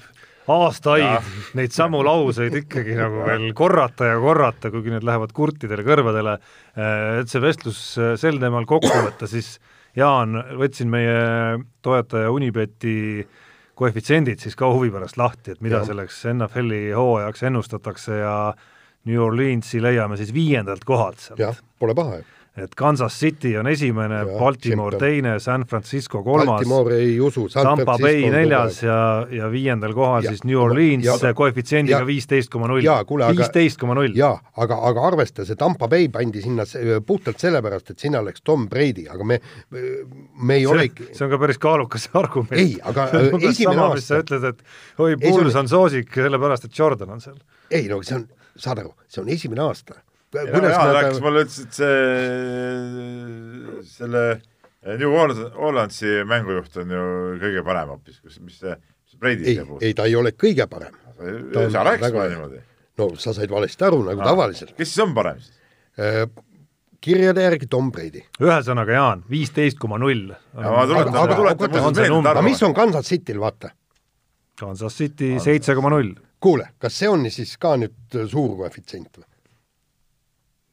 aastaid neid samu lauseid ikkagi nagu veel korrata ja korrata, kuigi need lähevad kurtidele kõrvadele, äh, et see vestlus äh, sel teemal kokku võtta, siis Jaan, võtsin meie toetaja Unibeti koefitsiendid siis ka huvi pärast lahti, et mida Ja. selleks NFL-i hooajaks ennustatakse ja New Orleansi leiame siis viiendalt kohalt sealt jah, pole paha ju. Et Kansas City on esimene, Baltimore tšempion. teine, San Francisco kolmas. Tampa Bay neljas ja, ja viiendal kohal Ja- siis New Orleans ja- koefitsiendiga viisteist koma null. viisteist koma null. jaa, aga, aga arvesta, see Tampa Bay pandi sinna se- puhtalt sellepärast, et sinna läks Tom Brady, aga me, me ei olegi see on ka päris kaalukas argument. Ei, aga, See umbes esimene mis sa aasta- ütled, et oi, see Bulls on soosik sellepärast, et Jordan on seal. ei no see on, saad aru, see on esimene aasta. Jaan rääkis mulle, ütles, et see, selle New Orleans- Orleansi mängujuht on ju kõige parem hoopis, kus, mis see, mis see Brady ei teeb, ei ta ei ole kõige parem. sa rääkisid väga- mulle niimoodi. no sa said valesti aru, nagu tavaliselt. kes siis on parem siis? kirjade järgi Tom Brady. ühesõnaga, Jaan, viisteist koma null. aga- mis on Kansas Cityl, vaata. Kansas City seitse koma null. kuule, kas see on siis ka nüüd suur koefitsient või?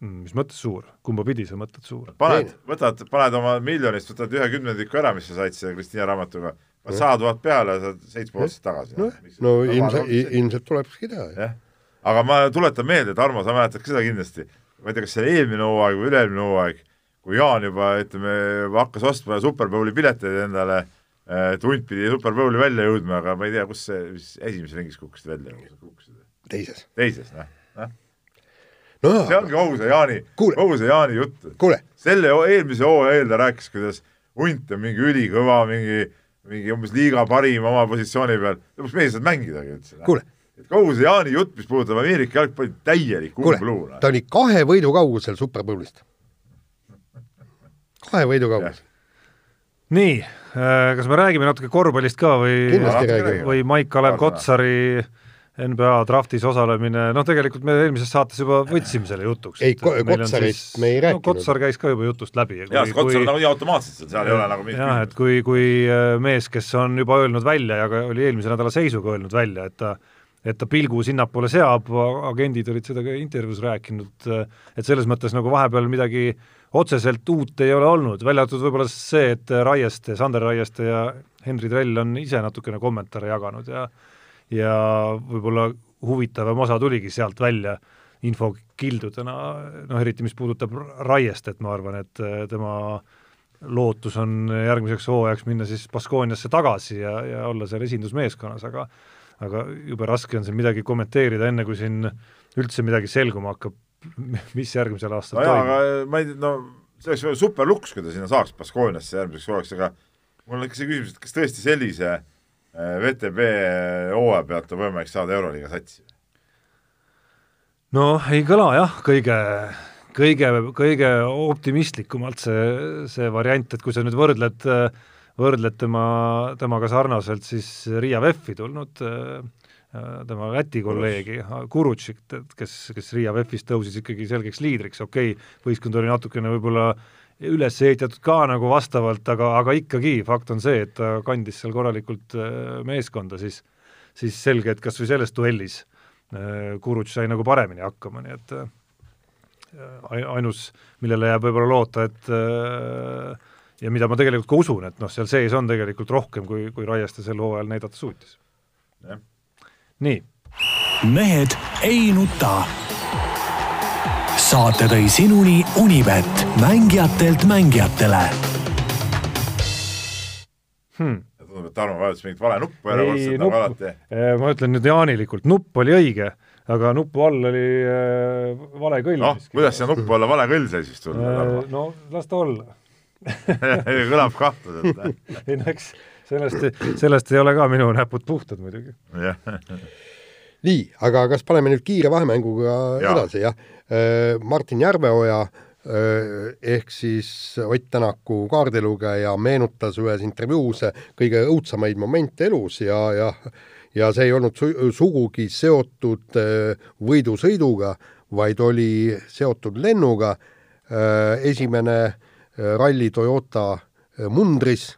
Mm, mis mõttes suur, kumba pidi sa mõtled suur? paned võtad, paned oma miljonist, võtad ühe kümnendiku ära, mis sa said selle Kristiina raamatuga, paned sada tuhat peale ja saad seitsme aastat tagasi. noh, no ilmselt, ilmselt tulebki teha, jah. aga ma tuletan meelde, Tarmo, sa mäletad ka seda kindlasti, ma ei tea, kas see oli eelmine hooaeg või üle-eelmine hooaeg, kui Jaan juba ütleme, hakkas ostma Superbowli pileteid endale, et hunt pidi Superbowli välja jõudma, aga ma ei tea, kus see, mis esimeses ringis kukkusid välja, teises. teises, noh, no see ongi ausa Jaani, Kuule. ausa Jaani jutt. kuule, selle eelmise hooaja eel ta rääkis, kuidas hunt on mingi ülikõva, mingi, mingi umbes liiga parim oma positsiooni peal, lõpuks mees ei saanud mängidagi üldse. kuule, et kogu see Jaani jutt, mis puudutab Ameerika jalgpalli, täielik umbluu, noh. ta oli kahe võidu kaugusel Superbowlist. kahe võidu kaugusel. nii, kas me räägime natuke korvpallist ka või või Maik-Kalev Paar sõna. NBA draftis osalemine, noh tegelikult me eelmises saates juba võtsime selle jutuks. Ei, Ko- Kotsarit me ei rääkinud. no, Kotsar käis ka juba jutust läbi. jaa, see Kotsar on nagunii automaatselt seal, seal ei ole nagu mingit jah, et kui, kui äh, mees, kes on juba öelnud välja ja ka oli eelmise nädala seisuga öelnud välja, et ta et ta pilgu sinnapoole seab, agendid olid seda ka intervjuus rääkinud, et selles mõttes nagu vahepeal midagi otseselt uut ei ole olnud, välja arvatud võib-olla see, et Raieste, Sander Raieste ja Henri Trell on ise natukene kommentaare jaganud ja ja võib-olla huvitavam osa tuligi sealt välja infokildudena, noh eriti mis puudutab Raiestet, ma arvan, et tema lootus on järgmiseks hooajaks minna siis Baskooniasse tagasi ja, ja olla seal esindusmeeskonnas, aga aga jube raske on siin midagi kommenteerida, enne kui siin üldse midagi selguma hakkab, mis järgmisel aastal no toimub. aga ma ei tea, no see oleks super luks, kui ta sinna saaks Baskooniasse järgmiseks hooajaks, aga mul on ikka see küsimus, et kas tõesti sellise äh, VTB hooaja pealt on võimalik saada Euroliiga satsi? no ei kõla jah, kõige, kõige, kõige optimistlikumalt see, see variant, et kui sa nüüd võrdled, võrdled tema, temaga sarnaselt siis Riia VEF-i tulnud tema Läti kolleegi Kurutšik, kes, kes Riia VEF-is tõusis ikkagi selgeks liidriks, okei okay,, võistkond oli natukene võib-olla üles ehitatud ka nagu vastavalt, aga, aga ikkagi fakt on see, et ta kandis seal korralikult meeskonda, siis siis selge, et kas või selles duellis Kurutš sai nagu paremini hakkama, nii et ainus, millele jääb võib-olla loota, et ja mida ma tegelikult ka usun, et noh, seal sees on tegelikult rohkem, kui, kui Raieste sel hooajal näidata suutis. nii. mehed ei nuta. Saate tõi sinuni Unibet, mängijatelt mängijatele hmm tundub, et Tarmo vajutas mingit vale nuppu ei, erakordselt nagu alati. ma ütlen nüüd jaanilikult, nupp oli õige, aga nupu all oli äh, vale kõll. noh, kuidas see nuppu alla vale kõll sai siis tulla äh, no las ta olla kõlab kahtlaselt. ei no eks sellest, sellest ei ole ka minu näpud puhtad muidugi. nii, aga kas paneme nüüd kiire vahemänguga Ja. edasi, jah? Martin Järveoja ehk siis Ott Tänaku kaardilugeja meenutas ühes intervjuus kõige õudsamaid momente elus ja, ja ja see ei olnud su sugugi seotud võidusõiduga, vaid oli seotud lennuga. esimene ralli Toyota mundris,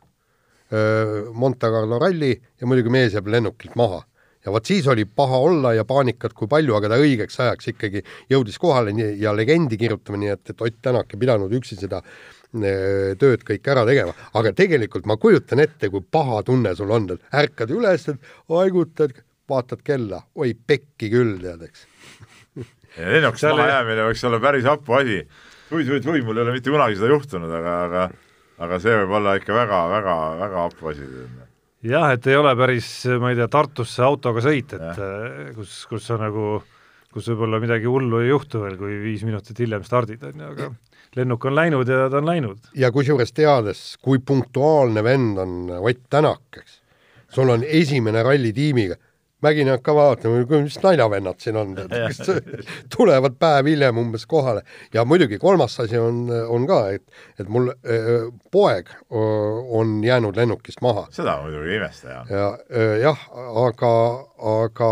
Monte Carlo ralli ja muidugi mees jääb lennukilt maha ja vot siis oli paha olla ja paanikat kui palju, aga ta õigeks ajaks ikkagi jõudis kohale nii, ja legendi kirjutama, nii et, et Ott Tänak ei pidanud üksi seda eh, tööd kõik ära tegema, aga tegelikult ma kujutan ette, kui paha tunne sul on, et ärkad üles, et haigutad, vaatad kella, oi pekki küll, tead, eks. lennuks mahajäämine võiks olla päris hapu asi. hui-hui-hui, mul ei ole mitte kunagi seda juhtunud, aga, aga aga see võib olla ikka väga-väga-väga hapu asi jah, et ei ole päris, ma ei tea, Tartusse autoga sõit, et ja. Eh, kus, kus sa nagu, kus võib-olla midagi hullu ei juhtu veel, kui viis minutit hiljem stardid, on ju, aga lennuk on läinud ja ta on läinud. ja kusjuures teades, kui punktuaalne vend on Ott Tänak, eks, sul on esimene ralli tiimiga Mägin hakka vaatama, mis naljavennad siin on, kes tulevad päev hiljem umbes kohale. Ja muidugi kolmas asi on, on ka, et, et mul äh, poeg on jäänud lennukist maha. seda muidugi ei imesta, jah. ja äh, jah, aga, aga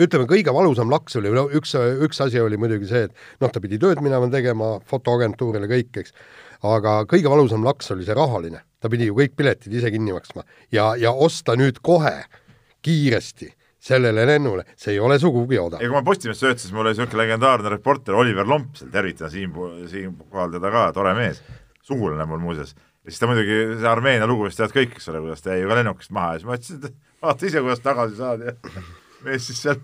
ütleme, kõige valusam laks oli, no üks, üks asi oli muidugi see, et noh, ta pidi tööd minema tegema, fotoagentuurile kõik, eks, aga kõige valusam laks oli see rahaline, ta pidi ju kõik piletid ise kinni maksma. Ja, ja osta nüüd kohe äh, kiiresti sellele lennule, see ei ole sugugi odav. ja kui ma Postimehest töötasin, mul oli niisugune legendaarne reporter Oliver Lomp seal, tervitan siin, siinkohal teda ka, tore mees, sugulane mul muuseas. ja siis ta muidugi, see Armeenia lugu vist tead kõik, eks ole, kuidas ta jäi ju ka lennukist maha ja siis ma ütlesin, et vaata ise, kuidas tagasi saad ja mees siis seal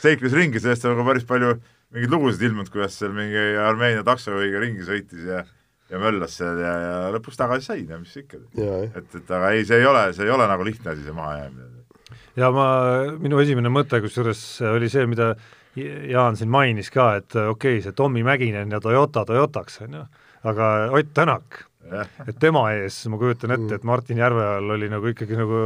seikles ringi, sellest on ka päris palju mingeid lugusid ilmunud, kuidas seal mingi Armeenia taksojuhiga ringi sõitis ja ja möllas seal ja, ja lõpuks tagasi sai, no mis ikka. et, et aga ei, see ei ole, see ei ole nagu lihtne asi, see mahajäämine ja ma, minu esimene mõte kusjuures oli see, mida Jaan siin mainis ka, et okei okay,, see Tommy Mäkinen ja Toyota Toyotaks, on ju, aga Ott Tänak, et tema ees ma kujutan ette, et Martin Järveojal oli nagu ikkagi nagu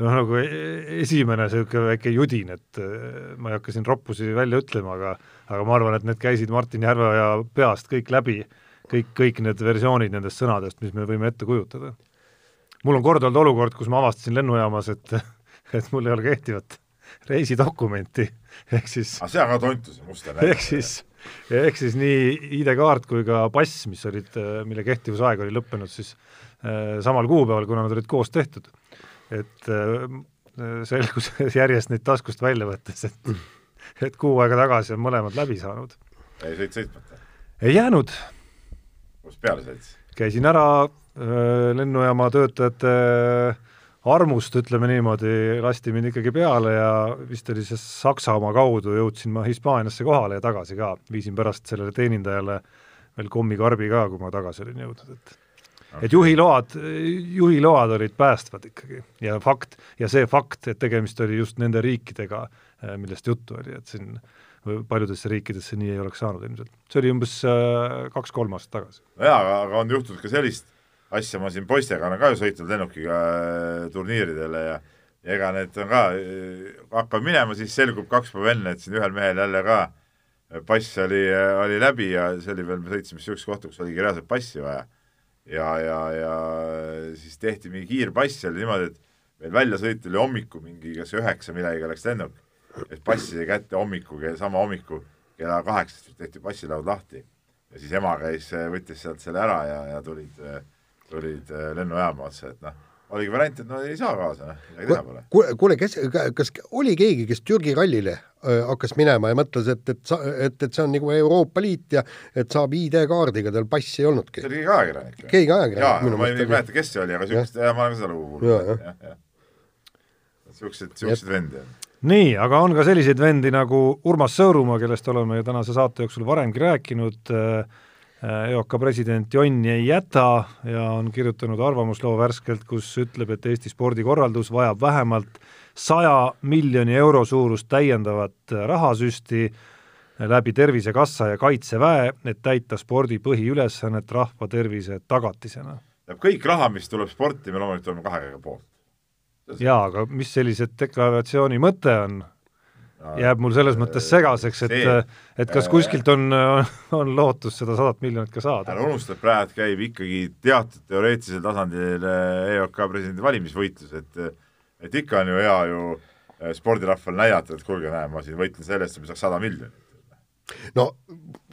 noh, nagu e-, esimene niisugune väike judin, et eh, ma ei hakka siin roppusi välja ütlema, aga aga ma arvan, et need käisid Martin Järveoja peast kõik läbi, kõik, kõik need versioonid nendest sõnadest, mis me võime ette kujutada. mul on kord olnud olukord, kus ma avastasin lennujaamas, et et mul ei ole kehtivat reisidokumenti, ehk siis aga see on ka tontus ja muster näide. ehk siis, ehk siis nii ID-kaart kui ka pass, mis olid, mille kehtivusaeg oli lõppenud siis äh, samal kuupäeval, kuna nad olid koos tehtud. et äh, selgus järjest neid taskust välja võttes, et et kuu aega tagasi on mõlemad läbi saanud. jäi sõit sõitmata? ei jäänud. kus peale sõitis? käisin ära äh, lennujaama töötajate äh, armust, ütleme niimoodi, lasti mind ikkagi peale ja vist oli see Saksamaa kaudu jõudsin ma Hispaaniasse kohale ja tagasi ka, viisin pärast sellele teenindajale veel kommikarbi ka, kui ma tagasi olin jõudnud, et okay. et juhiload, juhiload olid päästvad ikkagi ja fakt, ja see fakt, et tegemist oli just nende riikidega, eh, millest juttu oli, et siin paljudesse riikidesse nii ei oleks saanud ilmselt. see oli umbes äh, kaks-kolm aastat tagasi. jaa, aga, aga on juhtunud ka sellist asja ma siin poistega olen ka ju sõitnud lennukiga äh, turniiridele ja ega need on ka, äh, hakkab minema, siis selgub kaks päeva enne, et siin ühel mehel jälle ka äh, pass oli, oli läbi ja see oli veel, me sõitsime niisugusesse kohta, kus oligi reaalselt passi vaja. ja, ja, ja siis tehti mingi kiirpass seal niimoodi, et meil väljasõit oli hommikul mingi kas üheksa millegagi läks lennuk, et pass sai kätte hommikul, sama hommikul kella kaheksast tehti passilaud lahti. ja siis ema käis, võttis sealt selle ära ja, ja tulid äh, tulid äh, lennujaama otsa, et noh, oligi variant, et no ei saa kaasa, noh, midagi teha pole. kuule, kuule, kes, kas oli keegi, kes Türgi rallile äh, hakkas minema ja mõtles, et, et sa, et, et see on nagu Euroopa Liit ja et saab ID-kaardiga, tal passi ei olnudki? see oli keegi ajakirjanik. keegi ajakirjanik? jaa, ma ei mäleta, kes see oli, aga niisugust, ma olen ka seda lugu kuulnud, jah, jah. niisugused, niisuguseid vendi on nii, aga on ka selliseid vendi nagu Urmas Sõõrumaa, kellest oleme ju tänase saate jooksul varemgi rääkinud äh,, EOK president Jonn ei jäta ja on kirjutanud arvamusloo värskelt, kus ütleb, et Eesti spordikorraldus vajab vähemalt saja miljoni euro suurust täiendavat rahasüsti läbi Tervisekassa ja Kaitseväe, et täita spordi põhiülesannet rahva tervise tagatisena. kõik raha, mis tuleb sporti, me loomulikult oleme kahe käega poolt. jaa, aga mis sellise deklaratsiooni mõte on? Jääb mul selles mõttes segaseks, et et kas kuskilt on, on lootus seda sadat miljonit ka saada. ära unusta, et praegu käib ikkagi teatud teoreetilisel tasandil EOK presidendi valimisvõitlus, et et ikka on ju hea ju eh, spordirahval näidata, et kuulge, näe, ma siin võitlen selle eest, et me saaks sada miljonit. no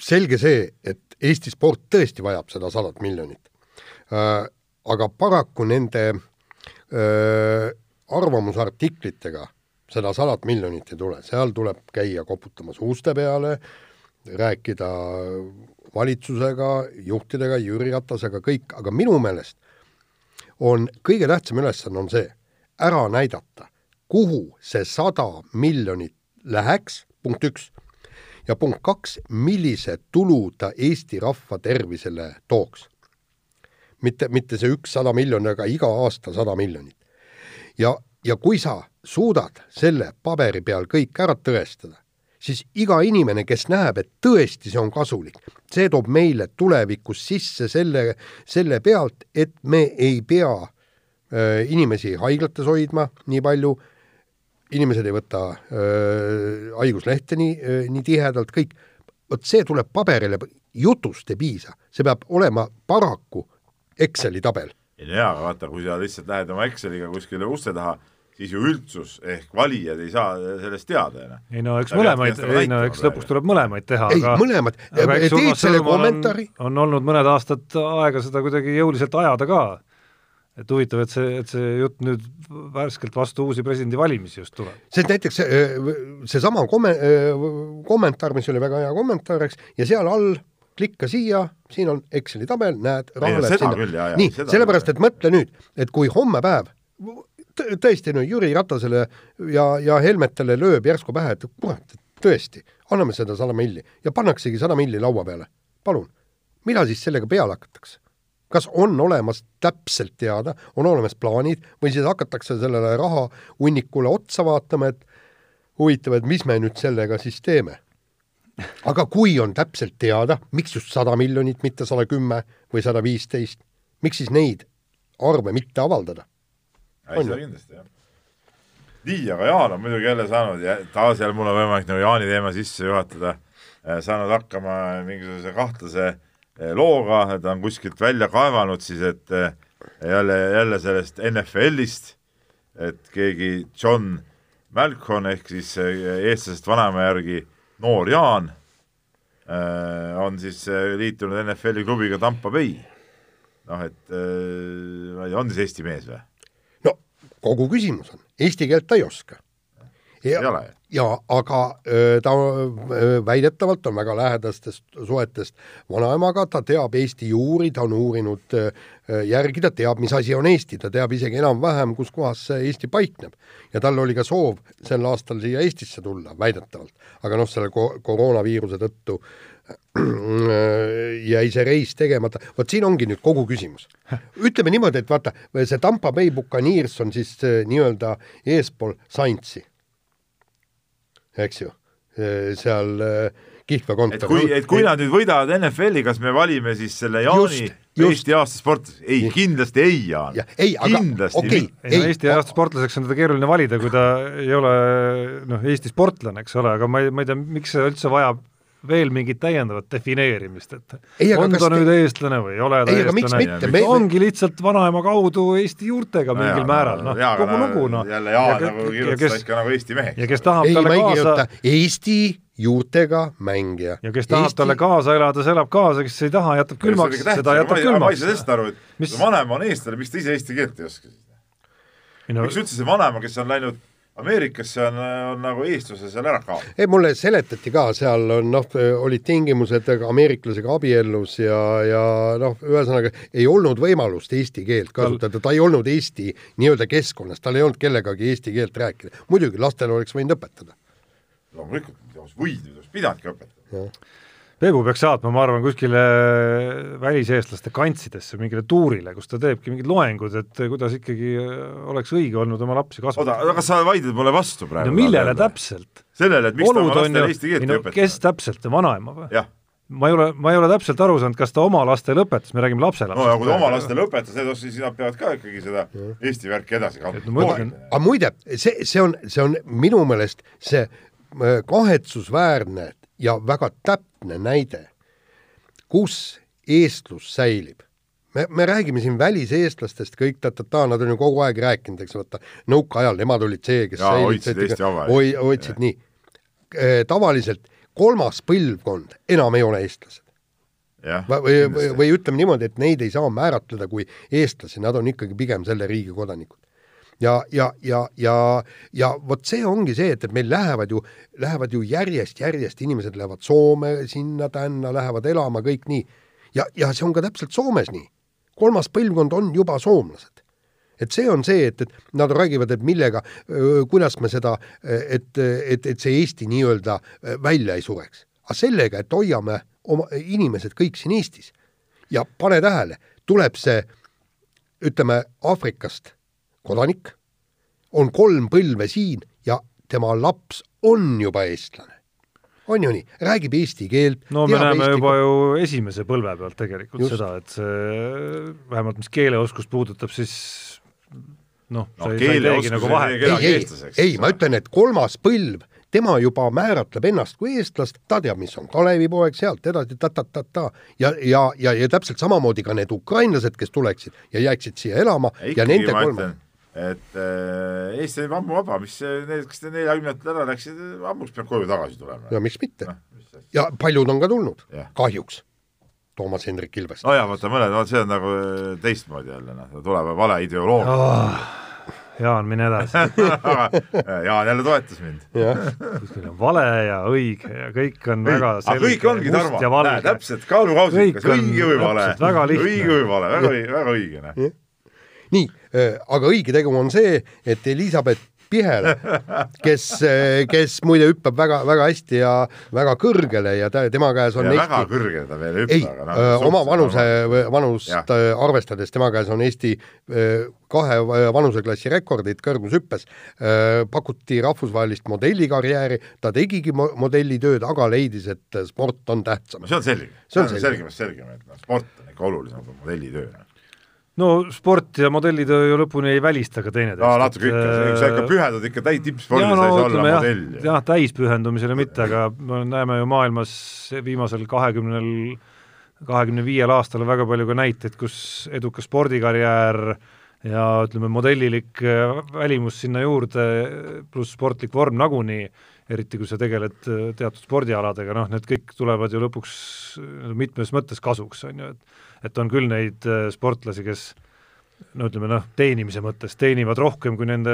selge see, et Eesti sport tõesti vajab seda sadat miljonit äh,, aga paraku nende äh, arvamusartiklitega seda sadat miljonit ei tule, seal tuleb käia koputamas uste peale, rääkida valitsusega, juhtidega, Jüri Ratasega, kõik, aga minu meelest on kõige tähtsam ülesanne on see, ära näidata, kuhu see sada miljonit läheks, punkt üks, ja punkt kaks, millise tulu ta Eesti rahva tervisele tooks. mitte, mitte see üks sada miljonit, aga iga aasta sada miljonit. ja, ja kui sa suudad selle paberi peal kõik ära tõestada, siis iga inimene, kes näeb, et tõesti see on kasulik, see toob meile tulevikus sisse selle, selle pealt, et me ei pea äh, inimesi haiglates hoidma nii palju, inimesed ei võta äh, haiguslehte nii äh,, nii tihedalt, kõik, vot see tuleb paberile, jutust ei piisa, see peab olema paraku Exceli tabel. ei no jaa, aga vaata, kui sa lihtsalt lähed oma Exceliga kuskile uste taha, siis ju üldsus ehk valijad ei saa sellest teada, onju. ei no eks mõlemaid, ei no eks lõpuks tuleb mõlemaid teha, ei, aga mõlemad, teed selle kommentaari on, olnud mõned aastad aega seda kuidagi jõuliselt ajada ka. et huvitav, et see, et see jutt nüüd värskelt vastu uusi presidendivalimisi just tuleb. see näiteks see, seesama komme-, kommentaar, mis oli väga hea kommentaar, eks, ja seal all klikka siia, siin on Exceli tabel, näed, Ei, raha läheb seda sinna. nii, sellepärast, et mõtle nüüd, et kui homme päev tõesti no Jüri Ratasele ja, ja Helmetele lööb järsku pähe, et kurat, tõesti, anname seda sada milli ja pannaksegi sada milli laua peale. palun, mida siis sellega peale hakatakse? kas on olemas täpselt teada, on olemas plaanid või siis hakatakse sellele rahahunnikule otsa vaatama, et huvitav, et mis me nüüd sellega siis teeme? aga kui on täpselt teada, miks just sada miljonit, mitte sada kümme või sada viisteist, miks siis neid arve mitte avaldada? Seda kindlasti, jah. nii, aga Jaan on muidugi jälle saanud ja taas jälle mul on võimalik nagu Jaani teema sisse juhatada, saanud hakkama mingisuguse kahtlase eh, looga, ta on kuskilt välja kaevanud siis, et eh, jälle, jälle sellest NFL-ist, et keegi John Malcon ehk siis eestlasest vanaema järgi noor Jaan on siis liitunud NFL-i klubiga Tampa Bay. noh, et ma ei tea, on siis Eesti mees või? Kogu küsimus on, eesti keelt ta ei oska. ju? ja aga ta väidetavalt on väga lähedastest suhetest vanaemaga, ta teab Eesti juuri, ta on uurinud järgi, ta teab, mis asi on Eesti, ta teab isegi enam-vähem, kus kohas see Eesti paikneb. ja tal oli ka soov sel aastal siia Eestisse tulla, väidetavalt. aga noh, selle ko-, koroonaviiruse tõttu jäi see reis tegemata, vot siin ongi nüüd kogu küsimus. ütleme niimoodi, et vaata, see Tampa Bay Buccaneers on siis äh, nii-öelda eespool Saintsi, eks ju, seal äh, Kihlve et kontor. kui, et kui nad nüüd võidavad NFL-i, kas me valime siis selle Jaani Just, just. Eesti aasta sportlase? ei, kindlasti ei, Jaan. Ja- ei, aga kindlasti okei. mitte. ei no Ei, Eesti aasta sportlaseks on teda keeruline valida, kui ta ei ole noh, Eesti sportlane, eks ole, aga ma ei, ma ei tea, miks see üldse vajab veel mingit täiendavat defineerimist, et Ei, on ta te- nüüd eestlane või ei ole ta Ei, eestlane mitte? Me- ongi lihtsalt vanaema kaudu Eesti juurtega mingil Jaa, määral, noh, kogu aga lugu, noh. jälle Jaan Ja nagu kirjutas ikka nagu Eesti meheks. ja kes tahab ei, talle kaasa Eesti juurtega mängija. ja kes tahab Eesti... talle kaasa elada, see elab kaasa, kes ei taha, jätab külmaks, seda jätab ma ei saa külmaks. sellest aru, et Mis- vanem on eestlane, miks ta ise eesti keelt ei oska siis? no, miks üldse see vanem, kes on läinud Ameerikasse, on, on nagu eestluse seal ära kaotanud? ei, mulle seletati ka, seal on noh, olid tingimused ameeriklasega abiellus ja, ja noh, ühesõnaga ei olnud võimalust eesti keelt kasutada, ta ei olnud Eesti nii-öelda keskkonnas, tal ei olnud kellegagi eesti keelt rääkida. muidugi, lastele oleks võinud õpetada. loomulikult, oleks pidanudki õpetama. Peebu peaks saatma, ma arvan, kuskile väliseestlaste kantsidesse, mingile tuurile, kus ta teebki mingid loengud, et kuidas ikkagi oleks õige olnud oma lapsi oota, kasvatada. aga kas sa vaidled mulle vastu praegu? no millele täpselt? sellele, et miks ta olud oma on lastele eesti keelt ei no õpeta? kes täpselt, vanaema või? ma ei ole, ma ei ole täpselt aru saanud, kas ta oma lastele õpetas, me räägime lapselapsest. no ja kui ta oma lastele õpetas, siis nad peavad ka ikkagi seda Eesti värki edasi no kandma. ütlen- aga muide, see, see on, see on minu meelest see äh, kahetsusväärne ja väga täpne näide, kus eestlus säilib. me, me räägime siin väliseestlastest kõik ta-ta-ta, nad on ju kogu aeg rääkinud, eks vaata, nõukaajal nemad olid see, kes säilitasid- hoidsid Eesti Vabariiki. hoi-, hoidsid nii. tavaliselt kolmas põlvkond enam ei ole eestlased. või, või, või ütleme niimoodi, et neid ei saa määratleda kui eestlasi, nad on ikkagi pigem selle riigi kodanikud. Ja, ja, ja, ja, ja vot see ongi see, et, et meil lähevad ju, lähevad ju järjest-järjest, inimesed lähevad Soome sinna-tänna, lähevad elama, kõik nii. ja, ja see on ka täpselt Soomes nii. kolmas põlvkond on juba soomlased et see on see, et, et nad räägivad, et millega, kuidas me seda, et, et, et see Eesti nii-öelda välja ei sureks. aga sellega, et hoiame oma inimesed kõik siin Eestis ja pane tähele, tuleb see ütleme Aafrikast kodanik, on kolm põlve siin ja tema laps on juba eestlane. on ju nii, räägib eesti keelt. no me näeme juba ju esimese põlve pealt tegelikult Just. seda, et see vähemalt mis keeleoskust puudutab, siis noh no, no, keeleoskus nagu vahe. ei, ei, ei, ma ütlen, et kolmas põlv tema juba määratleb ennast kui eestlast, ta teab, mis on Kalevipoeg, sealt edasi ta-ta-ta-ta ja, ja, ja, ja täpselt samamoodi ka need ukrainlased, kes tuleksid ja jääksid siia elama ja, ja nende kolm et äh, Eesti on ammu vaba, mis need, kes te neljakümnendatel ära läksid, ammuks peab koju tagasi tulema. ja miks mitte no,. ja paljud on ka tulnud, kahjuks. Toomas Hendrik Ilvest. nojah, vaata mõned, vaata see on nagu teistmoodi jälle, noh, tuleb vale ideoloogia oh Jaan, mine edasi Jaan jälle toetas mind. kuskil on vale ja õige ja kõik on väga selge. kõik ongi, Tarmo, täpselt, kaalukausid, kas õige või vale. õige või vale, väga, väga õige, noh. nii, äh, aga õige tegu on see, et Elizabeth Pihele, kes, kes muide hüppab väga, väga hästi ja väga kõrgele ja ta, tema käes on ja Eesti... väga kõrgele ta veel ei hüppa. ei, no, oma vanuse, vanust ja. Äh, arvestades, tema käes on Eesti äh, kahe vanuseklassi rekordid kõrgushüppes, äh, pakuti rahvusvahelist modellikarjääri, ta tegigi mo modellitööd, aga leidis, et sport on tähtsam. see on selge, see on selgemast selgem, et noh, sport on ikka olulisem kui modellitöö no sport ja modellitöö ju lõpuni ei välista ka teineteist. no natuke ikka, sa ikka pühendud ikka täis tippspordis, no, ei saa olla modell. jah, täispühendumisele mitte, aga me näeme ju maailmas viimasel kahekümnel, kahekümne viiel aastal väga palju ka näiteid, kus edukas spordikarjäär ja ütleme, modellilik välimus sinna juurde, pluss sportlik vorm nagunii, eriti kui sa tegeled teatud spordialadega, noh, need kõik tulevad ju lõpuks mitmes mõttes kasuks, on ju, et et on küll neid äh, sportlasi, kes no ütleme noh, teenimise mõttes teenivad rohkem kui nende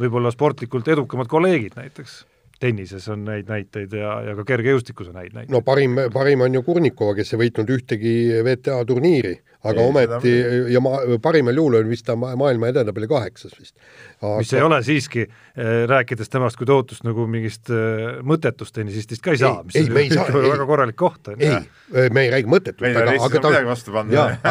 võib-olla sportlikult edukamad kolleegid näiteks tennises on neid näiteid ja, ja ka kergejõustikus on häid näiteid. no parim, parim on ju Kurnikova, kes ei võitnud ühtegi WTA turniiri, aga ei, ometi ja ma, parimal juhul on vist ta maailma edetabeli kaheksas vist. Aga... mis ei ole siiski, eh, rääkides temast kui tohutust nagu mingist äh, mõttetust tennisistist ka ei saa, mis ei, on ei saa, väga korralik koht. ei, me ei räägi mõttetust, aga, aga ta,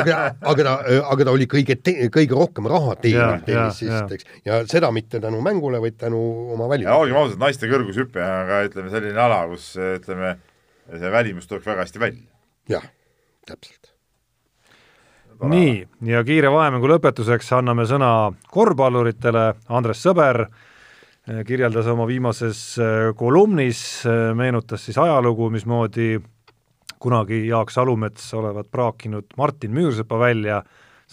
aga, aga ta, aga ta oli kõige, kõige rohkem raha teeniv tennisist, eks, ja seda mitte tänu mängule, vaid tänu oma välimusele. olgem ausad, naiste kõrgushüpe on ka ütleme selline ala, kus ütleme, see välimus tuleb väga hästi välja. jah, täpselt nii, ja kiire vahemängu lõpetuseks anname sõna korvpalluritele, Andres Sõber eh, kirjeldas oma viimases eh, kolumnis, eh, meenutas siis ajalugu, mismoodi kunagi Jaak Salumets olevat praakinud Martin Müürsepa välja,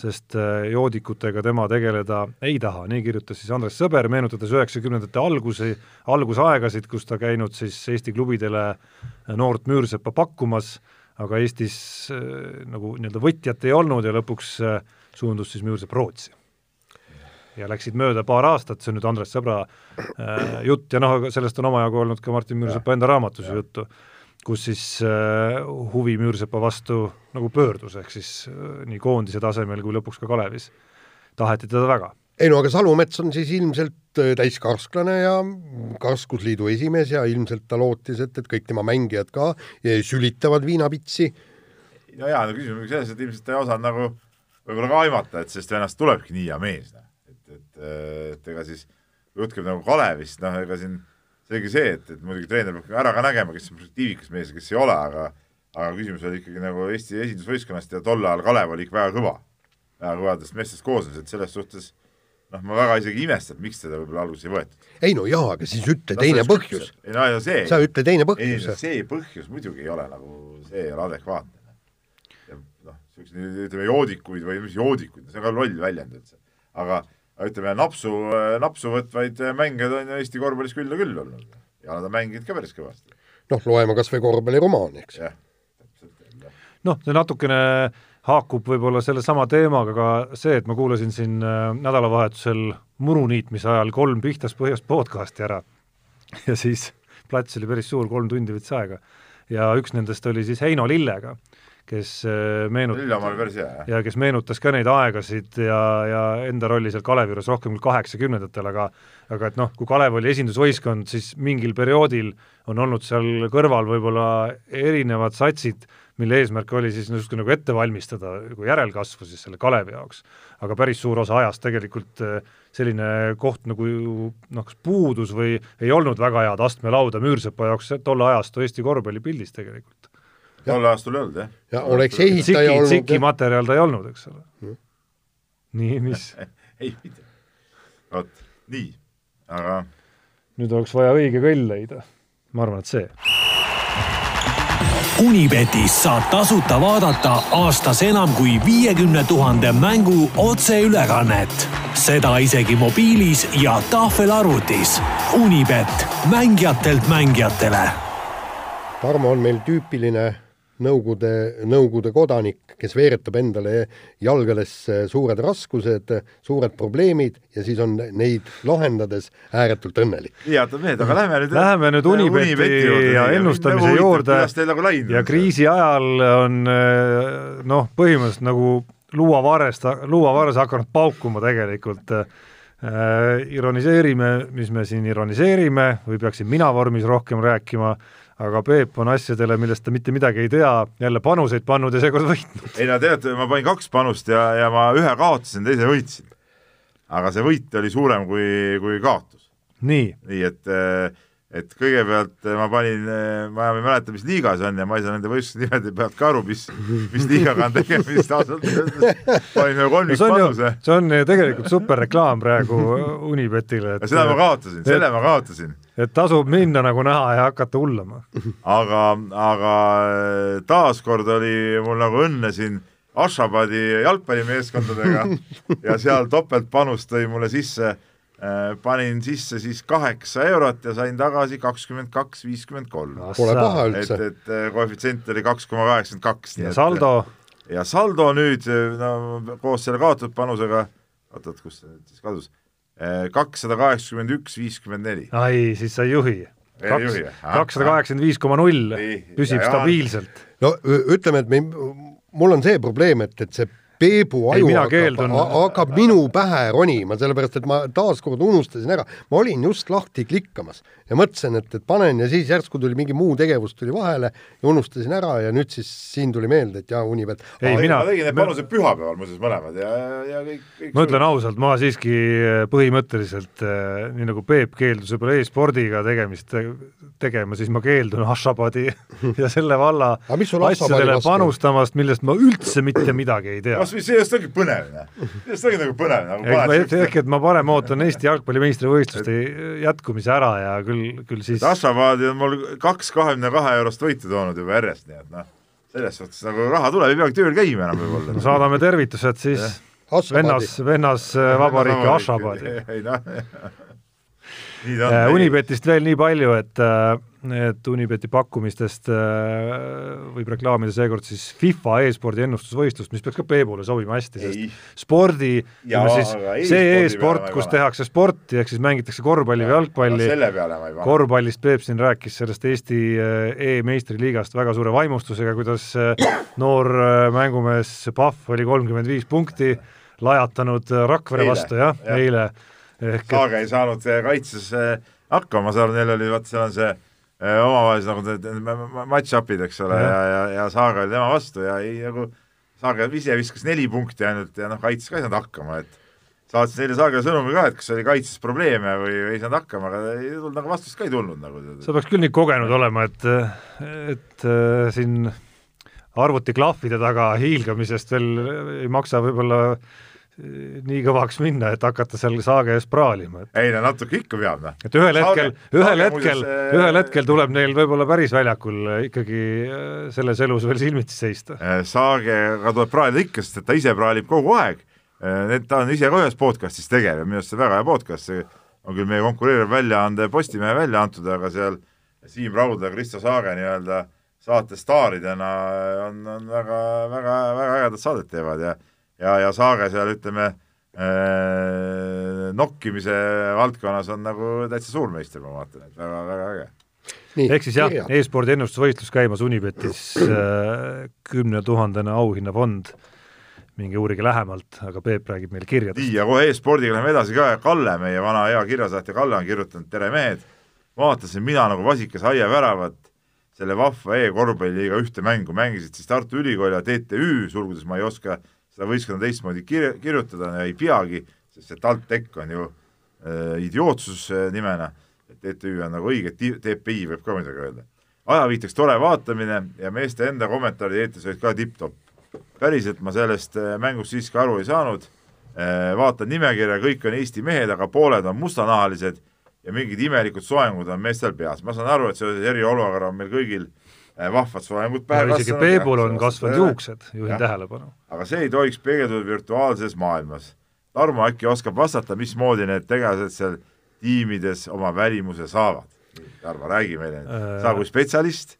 sest joodikutega tema tegeleda ei taha, nii kirjutas siis Andres Sõber, meenutades üheksakümnendate algusi, algusaegasid, kus ta käinud siis Eesti klubidele noort Müürsepa pakkumas aga Eestis äh, nagu nii-öelda võtjat ei olnud ja lõpuks äh, suundus siis Müürsepp Rootsi. ja läksid mööda paar aastat, see on nüüd Andres Sõbra äh, jutt ja noh, sellest on omajagu olnud ka Martin Müürsepa enda raamatus ju juttu, kus siis äh, huvi Müürsepa vastu nagu pöördus, ehk siis äh, nii koondise tasemel kui lõpuks ka Kalevis. Taheti teda väga. Ei no aga Salumets on siis ilmselt äh, täiskarsklane ja karskusliidu esimees ja ilmselt ta lootis, et, et kõik tema mängijad ka sülitavad viinapitsi. no jaa, no küsimus on selles, et ilmselt ta ei osanud nagu võib-olla ka aimata, et sellest vennast tulebki nii hea mees, noh. et, et, et ega siis, jutt käib nagu Kalevist, noh, ega siin selge see, et, et muidugi treener peab ära ka nägema, kes on perspektiivikas mees ja kes ei ole, aga aga küsimus oli ikkagi nagu Eesti esindusvõistkonnast ja tol ajal Kalev oli ikka väga kõva, väga kõvadest meestest koosnes, et selles suhtes noh, ma väga isegi imestan, miks teda võib-olla alguses ei võetud. ei no jaa, aga siis ütle no, teine põhjus. ei no ja see. sa ütle teine põhjus. ei, see põhjus muidugi ei ole nagu, see ei ole adekvaatne. ja noh, niisuguseid ütleme joodikuid või mis joodikuid, see on ka loll väljend üldse. aga ütleme, napsu, napsu võtvaid mängijaid on ju Eesti korvpallis küll ja küll olnud. ja nad on mänginud ka päris kõvasti. noh, loeme kas või korvpalliromaani, eks. noh, see natukene haakub võib-olla sellesama teemaga ka see, et ma kuulasin siin äh, nädalavahetusel muru niitmise ajal kolm Pihtas põhjast podcasti ära ja siis plats oli päris suur, kolm tundi võttis aega. ja üks nendest oli siis Heino Lillega, kes äh, jah. ja kes meenutas ka neid aegasid ja, ja enda rolli seal Kalevi juures rohkem kui kaheksakümnendatel, aga aga et noh, kui Kalev oli esindusvõistkond, siis mingil perioodil on olnud seal kõrval võib-olla erinevad satsid, mille eesmärk oli siis justkui nagu ette valmistada nagu järelkasvu siis selle Kalevi jaoks. aga päris suur osa ajast tegelikult eh, selline koht nagu noh, kas puudus või ei olnud väga head astmelauda Müürsepa jaoks tolle ajastu Eesti korvpallipildis tegelikult. tol aastal ei olnud, jah. ja oleks ehitaja Tsiki, olnud tsiki materjal ta ei olnud, eks ole. nii, mis ei midagi. vot, nii, aga nüüd oleks vaja õige kõll leida. ma arvan, et see Unibetis saad tasuta vaadata aastas enam kui viiekümne tuhande mängu otseülekannet. seda isegi mobiilis ja tahvelarvutis. Unibet, mängijatelt mängijatele. Tarmo on meil tüüpiline Nõukogude, Nõukogude kodanik, kes veeretab endale jalgadesse suured raskused, suured probleemid ja siis on neid lahendades ääretult õnnelik. head mehed, aga lähme nüüd Läheme nüüd Unibeti ja ennustamise juurde. teil nagu läinud ja kriisi ajal on eh, noh, põhimõtteliselt nagu luuavarrest, luuavares hakanud paukuma tegelikult äh, ironiseerime, mis me siin ironiseerime või peaksin mina vormis rohkem rääkima, aga Peep on asjadele, millest ta mitte midagi ei tea, jälle panuseid pannud ja seekord võitnud. ei no teate, ma panin kaks panust ja, ja ma ühe kaotasin, teise võitsin. aga see võit oli suurem kui, kui kaotus. nii, nii et, et kõigepealt ma panin, ma enam ei mäleta, mis liiga see on ja ma ei saa nende võistluste nimede pealt ka aru, mis, mis liigaga on tegemist ausalt öeldes. panin ühe no kolmik see on ju, tegelikult superreklaam praegu Unibetile, seda ma kaotasin, selle ma kaotasin. et tasub minna nagu näha ja hakata hullama. aga, aga taaskord oli mul nagu õnne siin Ashabadi jalgpallimeeskondadega ja seal topeltpanust tõi mulle sisse panin sisse siis kaheksa eurot ja sain tagasi kakskümmend kaks, viiskümmend kolm. Pole paha et, üldse. et äh, koefitsient oli kaks koma kaheksakümmend kaks. ja saldo, ja saldo nüüd, no koos selle kaotatud panusega, oot-oot, kus see nüüd siis kadus, kakssada kaheksakümmend üks, viiskümmend neli. ai, siis sa ei juhi. Kakssada kaheksakümmend viis koma null püsib ja stabiilselt. no ütleme, et me, mul on see probleem, et, et see Peebu aju hakkab, hakkab minu pähe ronima, sellepärast et ma taaskord unustasin ära, ma olin just lahti klikkamas ja mõtlesin, et, et panen ja siis järsku tuli mingi muu tegevus tuli vahele ja unustasin ära ja nüüd siis siin tuli meelde, et jaa, Unibet. Ei, mina- ma tegin need panused pühapäeval muuseas mõlemad ja, ja, kõik, kõik ma ütlen ausalt, ma siiski põhimõtteliselt, eh, nii nagu Peep keeldus võib-olla e-spordiga tegemist te- tegema, siis ma keeldun Ashabadi ja selle valla asjadele panustamast, millest ma üldse mitte midagi ei tea. Kas või sellest ongi põnev, noh. sellest ongi nagu põnev, nagu ehk, paned ehk et ma parem ootan Eesti jalgpallimeistrivõistluste jätkumise ära ja küll, küll siis Ashabadi on mul kaks kahekümne kahe eurost võitu toonud juba järjest, nii et noh, selles suhtes nagu raha tuleb, ei peagi tööl käima enam võib-olla no saadame tervitused siis vennas, vennas äh, vabariiki Ashabadi. ei noh, nii ta Äh, on. Unibetist veel nii palju, et, äh, et Unibeti pakkumistest äh, võib reklaamida seekord siis FIFA e-spordi ennustusvõistlust, mis peaks ka Peebule sobima hästi, sest spordi, ütleme siis see e-sport, kus pane. tehakse sporti, ehk siis mängitakse korvpalli või jalgpalli, korvpallist Peep siin rääkis sellest Eesti äh, e-meistriliigast väga suure vaimustusega, kuidas äh, noor mängumees Pahv oli kolmkümmend viis punkti lajatanud Rakvere vastu, jah, eile. ehk et Saage ei saanud kaitses hakkama, aru, neil oli, vaat seal on see omavahelised nagu match-up'id, eks ole, ja, ja, ja Saage oli tema vastu ja ei nagu, Saage ise viskas neli punkti ainult ja noh, kaitses ka ei saanud hakkama, et saatsin eile Saagele sõnumi ka, et kas oli kaitses probleeme või ei saanud hakkama, aga ei tulnud nagu vastust ka ei tulnud nagu. sa peaks küll nii kogenud olema, et, et äh, siin arvutiklahvide taga hiilgamisest veel ei maksa võib-olla äh, nii kõvaks minna, et hakata seal saage ees praalima, et ei no natuke ikka peab, noh. et ühel hetkel, ühel hetkel, äh, ühel hetkel tuleb neil võib-olla päris väljakul ikkagi äh, selles elus veel silmitsi seista. Eh, Saagega tuleb praalida ikka, sest et ta ise praalib kogu aeg. Ta on ise ka ühes podcastis tegev ja minu arust see väga hea podcast, see on küll meie konkureeriv väljaande Postimehe välja antud, aga seal Siim Raudla ja Kristo Saage nii-öelda saate staaridena on, on väga, väga, väga ägedat saadet teevad ja ja, ja Saage seal ütleme äh, nokkimise valdkonnas on nagu täitsa suurmeister, ma vaatan, et väga, väga äge. Ehk siis jah, e-spordi ennustusvõistlus käimas Unibetis äh, kümnetuhandene auhinnafond, minge uurige lähemalt, aga Peep räägib meile kirjadest. nii, ja kohe e-spordiga läheme edasi ka, Kalle, meie vana hea kirjasaatja Kalle on kirjutanud, tere mehed, vaatasin mina nagu vasikas aiaväravat selle vahva e-korvpalliliiga ühte mängu, mängisid siis Tartu Ülikool ja TTÜ, sulgudes ma ei oska seda võistkonda teistmoodi kir-, kirjutada ja ei peagi, sest see TalTech on ju äh, idiootsus äh, nimena, TTÜ on nagu õige, TPI võib ka muidugi öelda. ajaviiteks tore vaatamine ja meeste enda kommentaarid eetris olid ka tipp-topp. päriselt ma sellest äh, mängust siiski aru ei saanud äh,, vaatan nimekirja, kõik on Eesti mehed, aga pooled on mustanahalised ja mingid imelikud soengud on meestel peas, ma saan aru, et seoses eriolukorraga on meil kõigil Äh, vahvad soengud pähe kasvanud. isegi Peebul on kasvanud juuksed, juhin tähelepanu. aga see ei tohiks peegelduda virtuaalses maailmas. Tarmo äkki oskab vastata, mismoodi need tegelased seal tiimides oma välimuse saavad? Tarmo, räägi meile äh..., sa kui spetsialist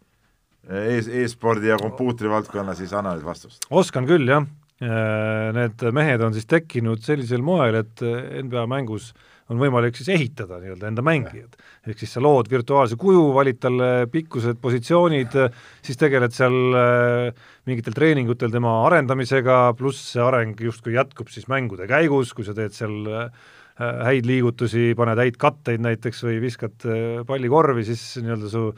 e, e-spordi ja kompuutri valdkonna, siis anna nüüd vastust. oskan küll, jah. Äh, need mehed on siis tekkinud sellisel moel, et NBA mängus äh, on võimalik siis ehitada nii-öelda enda mängijad. ehk siis sa lood virtuaalse kuju, valid talle pikkused, positsioonid, siis tegeled seal äh, mingitel treeningutel tema arendamisega, pluss see areng justkui jätkub siis mängude käigus, kui sa teed seal äh, häid liigutusi, paned häid katteid näiteks või viskad äh, palli korvi, siis nii-öelda su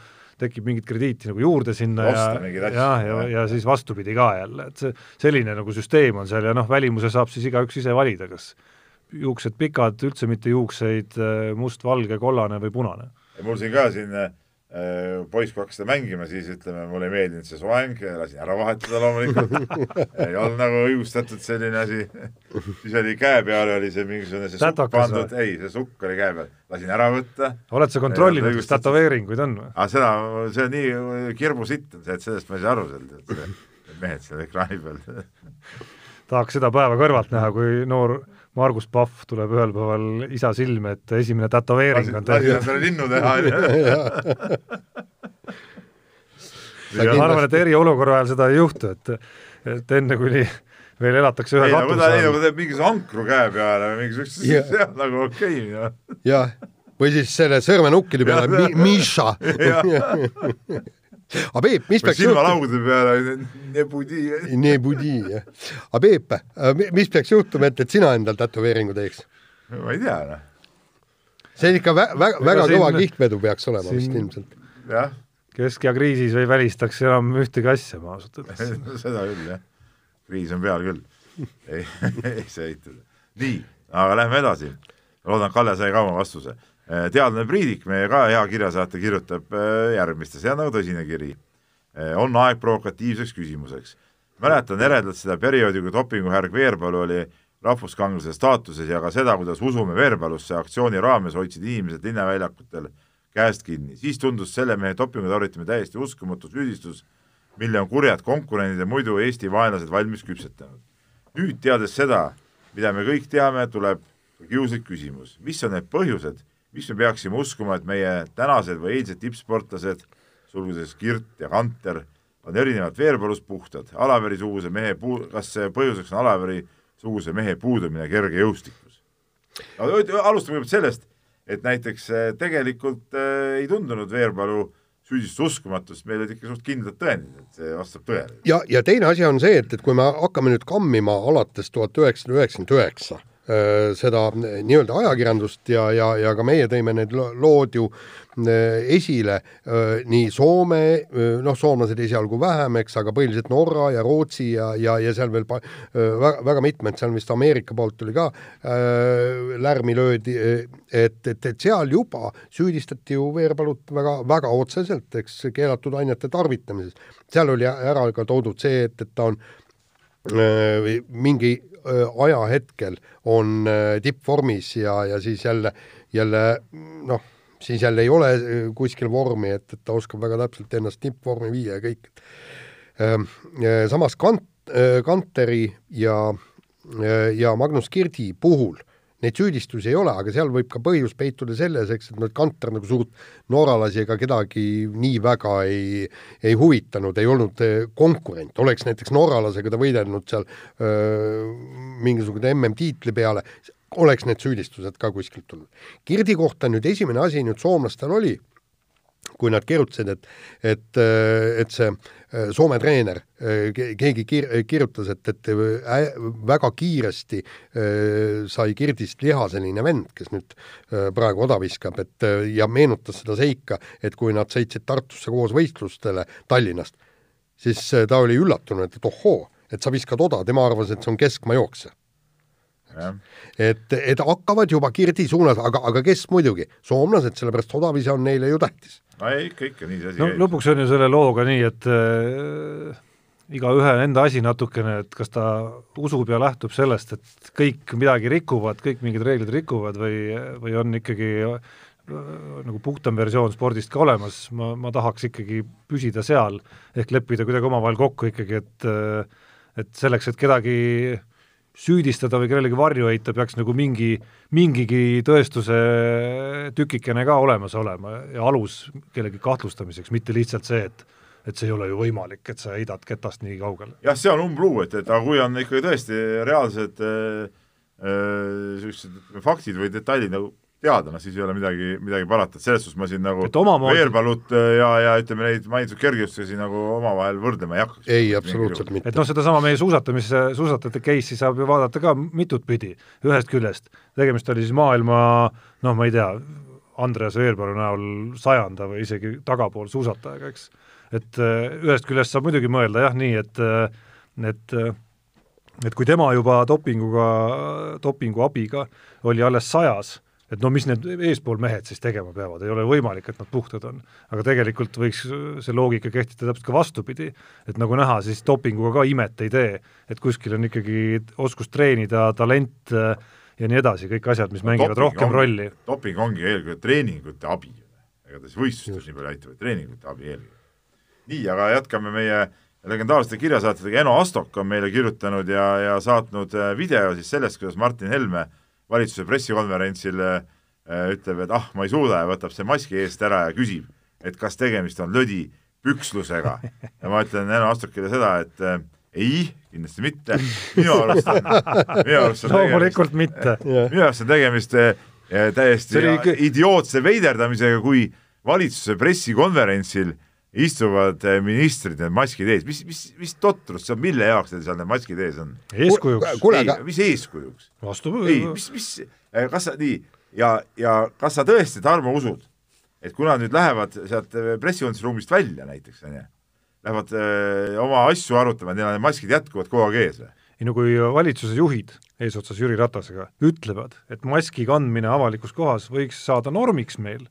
tekib mingit krediiti nagu juurde sinna Osta ja, ja, ja, ja siis vastupidi ka jälle, et see selline nagu süsteem on seal ja noh, välimuse saab siis igaüks ise valida, kas juuksed pikad, üldse mitte juukseid, äh, must, valge, kollane või punane. mul siin ka siin äh, poiss, kui hakkas seda mängima, siis ütleme, mulle ei meeldinud see soeng, lasin ära vahetada loomulikult ei olnud nagu õigustatud selline asi. siis oli käe peal oli see mingisugune see sukk pandud, ei, see sukk oli käe peal, lasin ära võtta. oled sa kontrollinud, kas tätoveeringuid on või? aga ah, seda, see on nii kirbusitt on see, et sellest ma ei saa aru sealt, et mehed seal ekraani peal tahaks seda päeva kõrvalt näha, kui noor Margus Pahv tuleb ühel päeval isa silme ette, esimene tätoveering on tehtud. lasi endale linnu teha, onju. ma arvan, et eriolukorra ajal seda ei juhtu, et, et enne kuni veel elatakse ühe katuse all. ei, aga teeb mingisuguse ankru käe peale või mingisugust, see on nagu okei okay,. jah, või siis selle sõrmenukkide peale, Miša aga Peep, mis peaks silmalaugude peale, nebudi. Nebudi, jah. aga Peep, mis peaks juhtuma, et, et sina endal tätoveeringu teeks? ma ei tea, noh. see ikka vä-, väga, väga kõva siin... kihtvedu peaks olema siin... vist ilmselt. jah. kesk- ja kriisis ei välistaks enam ühtegi asja, ma ausalt öeldes seda küll, jah. kriis on peal küll. ei, ei saa eitada. nii, aga lähme edasi. loodan, Kalle sai ka oma vastuse teadlane Priidik, meie ka hea kirjasaatja, kirjutab äh, järgmist ja see on nagu tõsine kiri. Äh, on aeg provokatiivseks küsimuseks. mäletan eredalt seda perioodi, kui dopinguhärg Veerpalu oli rahvuskangelase staatuses ja ka seda, kuidas Usume Veerpalusse aktsiooni raames hoidsid inimesed linnaväljakutel käest kinni. siis tundus selle mehe dopingu tarvitamine täiesti uskumatu süüdistus, mille on kurjad konkurendid ja muidu Eesti vaenlased valmis küpsetanud. nüüd teades seda, mida me kõik teame, tuleb kiuslik küsimus, mis on need põhjused miks me peaksime uskuma, et meie tänased või eilsed tippsportlased, sulgudes Kirt ja Kanter, on erinevalt Veerpalust puhtad, Alaveri-suguse mehe puu-, kas põhjuseks on Alaveri-suguse mehe puudumine kergejõustikus? alustame kõigepealt sellest, et näiteks eh, tegelikult äh, ei tundunud Veerpalu süüdistust uskumatust, meil olid ikka suht kindlad tõendid, et see vastab tõele. ja, ja teine asi on see, et, et kui me hakkame nüüd kammima alates tuhat üheksasada üheksakümmend üheksa, seda nii-öelda ajakirjandust ja, ja, ja ka meie tõime need lood ju äh, esile, äh, nii Soome, noh, soomlased esialgu vähem, eks, aga põhiliselt Norra ja Rootsi ja, ja, ja seal veel väga, väga mitmed, seal vist Ameerika poolt tuli ka äh, lärmi löödi, et, et, et seal juba süüdistati ju Veerpalut väga, väga otseselt, eks, keelatud ainete tarvitamises. seal oli ära ka toodud see, et, et ta on äh, mingi ajahetkel on tippvormis ja, ja siis jälle, jälle noh, siis jälle ei ole kuskil vormi, et, et ta oskab väga täpselt ennast tippvormi viia ja kõik. Samas Kant-, Kanteri ja, ja Magnus Kirdi puhul neid süüdistusi ei ole, aga seal võib ka põhjus peituda selles, eks, et noh, et Kanter nagu suurt norralasi ega kedagi nii väga ei, ei huvitanud, ei olnud eh, konkurent, oleks näiteks norralasega ta võidelnud seal öö, mingisugune MM-tiitli peale, oleks need süüdistused ka kuskilt tulnud. Kirdi kohta nüüd esimene asi nüüd soomlastel oli, kui nad kirjutasid, et, et, et see Soome treener, keegi kir-, kirjutas, et, et äh, väga kiiresti äh, sai Kirdist liha selline vend, kes nüüd äh, praegu oda viskab, et ja meenutas seda seika, et kui nad sõitsid Tartusse koos võistlustele Tallinnast, siis ta oli üllatunud, et ohoo, et sa viskad oda, tema arvas, et see on keskmaa jooksja et, et hakkavad juba Kirdi suunas, aga, aga kes muidugi, soomlased, sellepärast odavise on neile ju tähtis. no ei, ikka, ikka nii see asi no käib. lõpuks on ju selle looga nii, et äh, igaühe enda asi natukene, et kas ta usub ja lähtub sellest, et kõik midagi rikuvad, kõik mingid reeglid rikuvad või, või on ikkagi äh, nagu puhtam versioon spordist ka olemas, ma, ma tahaks ikkagi püsida seal, ehk leppida kuidagi omavahel kokku ikkagi, et äh, et selleks, et kedagi süüdistada või kellelegi varju heita, peaks nagu mingi, mingigi tõestuse tükikene ka olemas olema ja alus kellegi kahtlustamiseks, mitte lihtsalt see, et et see ei ole ju võimalik, et sa heidad ketast nii kaugele. jah, see on umbluu, et, et aga kui on ikkagi tõesti reaalsed niisugused äh, äh, faktid või detailid nagu teada, noh siis ei ole midagi, midagi parata, et selles suhtes ma siin nagu omamoodi- Veerpalut ja, ja ütleme, neid mainitud kergejõustlasi nagu omavahel võrdlema ei hakkaks. ei, absoluutselt mitte. et noh, sedasama meie suusatamise, suusatajate case'i saab ju vaadata ka mitut pidi, ühest küljest, tegemist oli siis maailma noh, ma ei tea, Andreas Veerpalu näol sajanda või isegi tagapool suusatajaga, eks. et äh, ühest küljest saab muidugi mõelda jah, nii, et äh, et äh, et kui tema juba dopinguga, dopingu abiga oli alles sajas, et no mis need eespool mehed siis tegema peavad, ei ole võimalik, et nad puhtad on. aga tegelikult võiks see loogika kehtida täpselt ka vastupidi, et nagu näha, siis dopinguga ka imet ei tee, et kuskil on ikkagi oskus treenida, talent äh, ja nii edasi, kõik asjad, mis No mängivad rohkem ongi- rolli. doping ongi eelkõige treeningute abi, ega ta siis võistlustes nii palju ei aita, vaid treeningute abi eelkõige. nii, aga jätkame meie legendaarsete kirjasaatjatega, Eno Astok on meile kirjutanud ja, ja saatnud äh, video siis sellest, kuidas Martin Helme valitsuse pressikonverentsil äh, ütleb, et ah, ma ei suuda ja võtab see maski eest ära ja küsib, et kas tegemist on lödi pükslusega. ja ma ütlen Eno Astokile seda, et äh, ei, kindlasti mitte, minu arust on, minu arust on tegemist loomulikult mitte. minu arust on tegemist eh, täiesti oli idiootse veiderdamisega, kui valitsuse pressikonverentsil istuvad eh, ministrid need maskid ees, mis, mis, mis totrus see on, mille jaoks neil seal need maskid ees on? eeskujuks, aga-, mis eeskujuks? ei, mis, mis, kas sa nii ja, ja kas sa tõesti, Tarmo, usud, et kui nad nüüd lähevad sealt eh, pressikonverentsiruumist välja näiteks, onju, lähevad öö, oma asju arutama, neil on need maskid jätkuvalt kogu aeg ees või? ei no kui valitsuse juhid eesotsas Jüri Ratasega ütlevad, et maski kandmine avalikus kohas võiks saada normiks meil,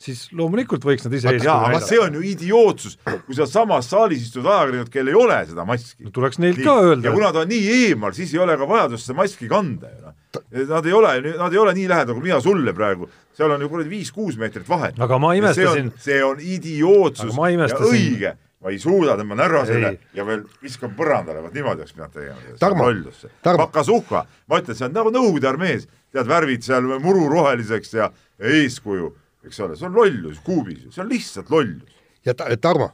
siis loomulikult võiks nad ise eeskuju aga see on ju idiootsus, kui seal samas saalis istuvad ajakirjanikud, kellel ei ole seda maski. no tuleks neilt ka öelda ja kuna ta on nii eemal, siis ei ole ka vajadust seda maski kanda ju noh. Nad ei ole, nad ei ole nii lähedal kui mina sulle praegu, seal on ju kuradi viis-kuus meetrit vahet. Aga ma imestasin- see on idiootsus Aga ma ja imestasin- õige, ma ei suuda tema närrasele Ei. ja veel viskan põrandale, vot niimoodi oleks pidanud tegema. Tarmo, lollus, Tarmo. pakasuhha, ma ütlen, see on nagu Nõukogude armees, tead, värvid seal mururoheliseks ja, ja eeskuju, eks ole, see on lollus kuubis, see on lihtsalt lollus. ja ta, Tarmo,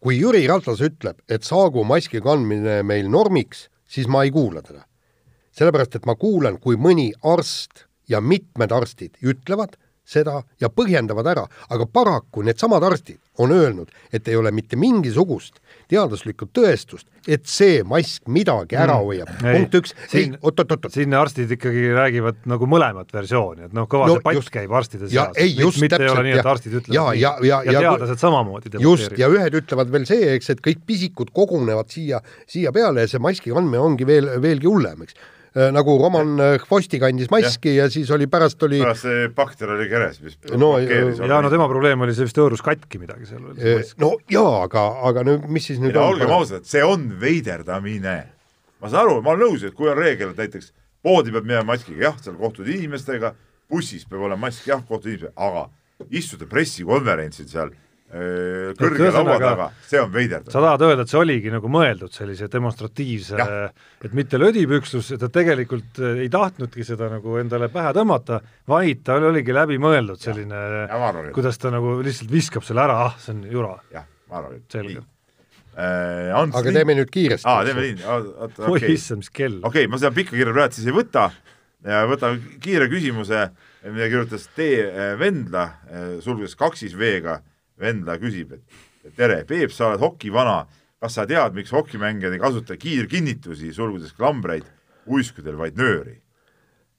kui Jüri Ratas ütleb, et saagu maski kandmine meil normiks, siis ma ei kuula teda. sellepärast, et ma kuulan, kui mõni arst ja mitmed arstid ütlevad seda ja põhjendavad ära, aga paraku needsamad arstid on öelnud, et ei ole mitte mingisugust teaduslikku tõestust, et see mask midagi ära hoiab. Mm.. punkt üks, ei siin, oot-oot-oot, siin arstid ikkagi räägivad nagu mõlemat versiooni, et noh, kõva No no, debatt just- käib arstide ja seas. ei, mitte ei täpselt, ole nii, et ja- arstid ütlevad ja- ja- ja- ja ja- teadlased samamoodi just, ja ühed ütlevad veel see, eks, et kõik pisikud kogunevad siia, siia peale ja see maski kandmine ongi veel, veelgi hullem, eks. Nagu Roman äh, Hvosti kandis maski ja. ja siis oli pärast oli pärast see bakter oli keres, mis No, blokeeris ja no tema probleem oli see vist hõõrus katki midagi seal veel. eh, no jaa, aga, aga nüüd, mis siis nüüd ei no olgem ausad, see on veiderdamine. ma saan aru, ma olen nõus, et kui on reegel, et näiteks poodi peab minema maskiga, jah, seal kohtud inimestega, bussis peab olema mask, jah, kohtud inimestega, aga istuda pressikonverentsil seal kõrge laua taga, see on veiderdav. sa tahad öelda, et see oligi nagu mõeldud sellise demonstratiivse et mitte lödipükslus, ta tegelikult äh, ei tahtnudki seda nagu endale pähe tõmmata, vaid tal oligi läbimõeldud selline kuidas ta nagu lihtsalt viskab selle ära, ah, see on jura. jah, ma arvan, et Selge. Äh, Ants aga teeme nüüd kiiresti. aa, teeme nii, oota, oi okei. issand, mis kell. okei okay,, ma seda pikka kirja praegu siis ei võta ja võtan kiire küsimuse, mida kirjutas T Vendla, sulgudes kaksis V-ga, Vendla küsib, et tere, Peep, sa oled hokivana, kas sa tead, miks hokimängijad ei kasuta kiirkinnitusi, sulgudes klambreid, uiskudel, vaid nööri?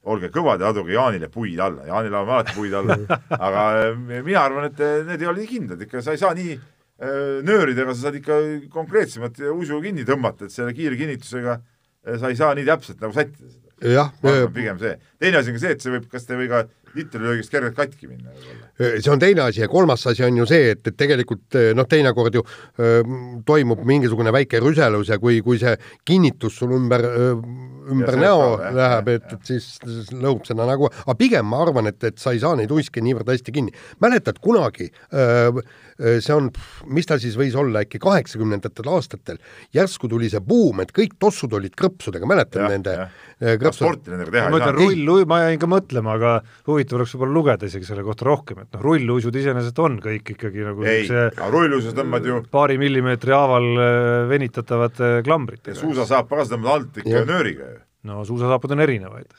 olge kõvad ja aduge Jaanile puid alla, Jaanil on alati puid alla, aga eh, mina arvan, et eh, need ei ole nii kindlad, ikka sa ei saa nii eh, nööridega, sa saad ikka konkreetsemalt uisu kinni tõmmata, et selle kiirkinnitusega sa ei saa nii täpselt nagu sättida seda. jah, pigem see. teine asi on ka see, et see võib, kas ta ei või ka litrilöögist kergelt katki minna see on teine asi ja kolmas asi on ju see, et, et tegelikult noh, teinekord ju öö, toimub mingisugune väike rüselus ja kui, kui see kinnitus sul ümber, ümber Ja näo ka, läheb, et, et siis siis lõhub seda nagu, aga pigem ma arvan, et, et sa ei saa neid uiske niivõrd hästi kinni. mäletad kunagi, see on, mis ta siis võis olla, äkki kaheksakümnendatel aastatel, järsku tuli see buum, et kõik tossud olid krõpsudega, mäletad Jah, nende äh, krõpsud? sporti nendega teha ma ei ütlen saa. rull, ma jäin ka mõtlema, aga huvitav oleks võib-olla lugeda isegi selle kohta rohkem, et noh, rulluisud iseenesest on kõik ikkagi nagu ei, rulluisus tõmbad ju, paari millimeetri haaval äh, venitatavad äh, klambrid. suusasaapa ka sa tõmbad alt ikka nööriga ju. no suusasaapad on erinevaid.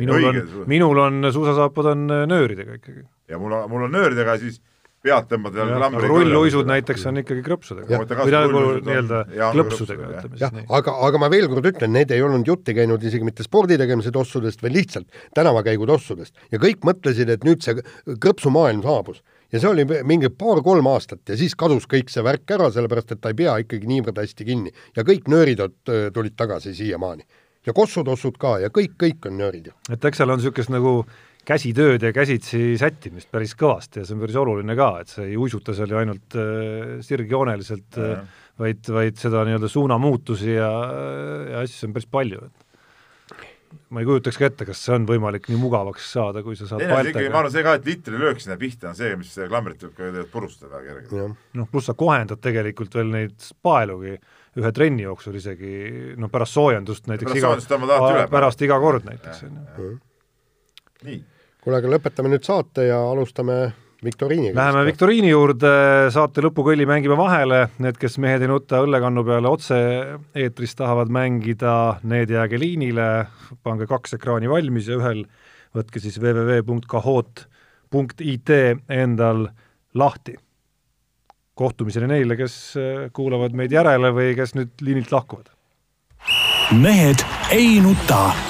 minul on Õige,, minul on suusasaapad on äh, nööridega ikkagi. ja mul on, mul on nööridega siis pead tõmbad veel klambri rulluisud näiteks on ikkagi krõpsudega. Või on- nii-öelda klõpsudega, ütleme siis, nii. aga, aga ma veel kord ütlen, need ei olnud jutti käinud isegi mitte spordi tegemise tossudest, vaid lihtsalt tänavakäigu tossudest ja kõik mõtlesid, et nüüd see krõpsumaailm saabus. Ja see oli mingi paar-kolm aastat ja siis kadus kõik see värk ära, sellepärast et ta ei pea ikkagi niivõrd hästi kinni. Ja kõik nöörid öö, tulid tagasi siiamaani. Ja kossutossud ka ja kõik, kõik on nöörid ju. et eks seal on niisugust nagu käsitööd ja käsitsi sättimist päris kõvasti ja see on päris oluline ka, et sa ei uisuta seal ju ainult äh, sirgjooneliselt äh, Jah., vaid, vaid seda nii-öelda suunamuutusi ja, ja asju on päris palju, et ma ei kujutaks ka ette, kas see on võimalik nii mugavaks saada, kui sa saad teine asi ikkagi, ma arvan see ka, et litrilöök sinna pihta on see, mis klambrit võib ka purustada väga kergelt. noh pluss sa kohendad tegelikult veel neid paelugi ühe trenni jooksul isegi noh, pärast soojendust näiteks pärast iga pärast iga kord näiteks, on ju. kuule, aga lõpetame nüüd saate ja alustame viktoriiniga. Läheme viktoriini juurde, saate lõpukõlli mängime vahele, need, kes Mehed ei nuta õllekannu peale otse-eetris tahavad mängida, need jääge liinile, pange kaks ekraani valmis ja ühel võtke siis www.kahoot.it endal lahti. kohtumiseni neile, kes äh, kuulavad meid järele või kes nüüd liinilt lahkuvad. mehed ei nuta.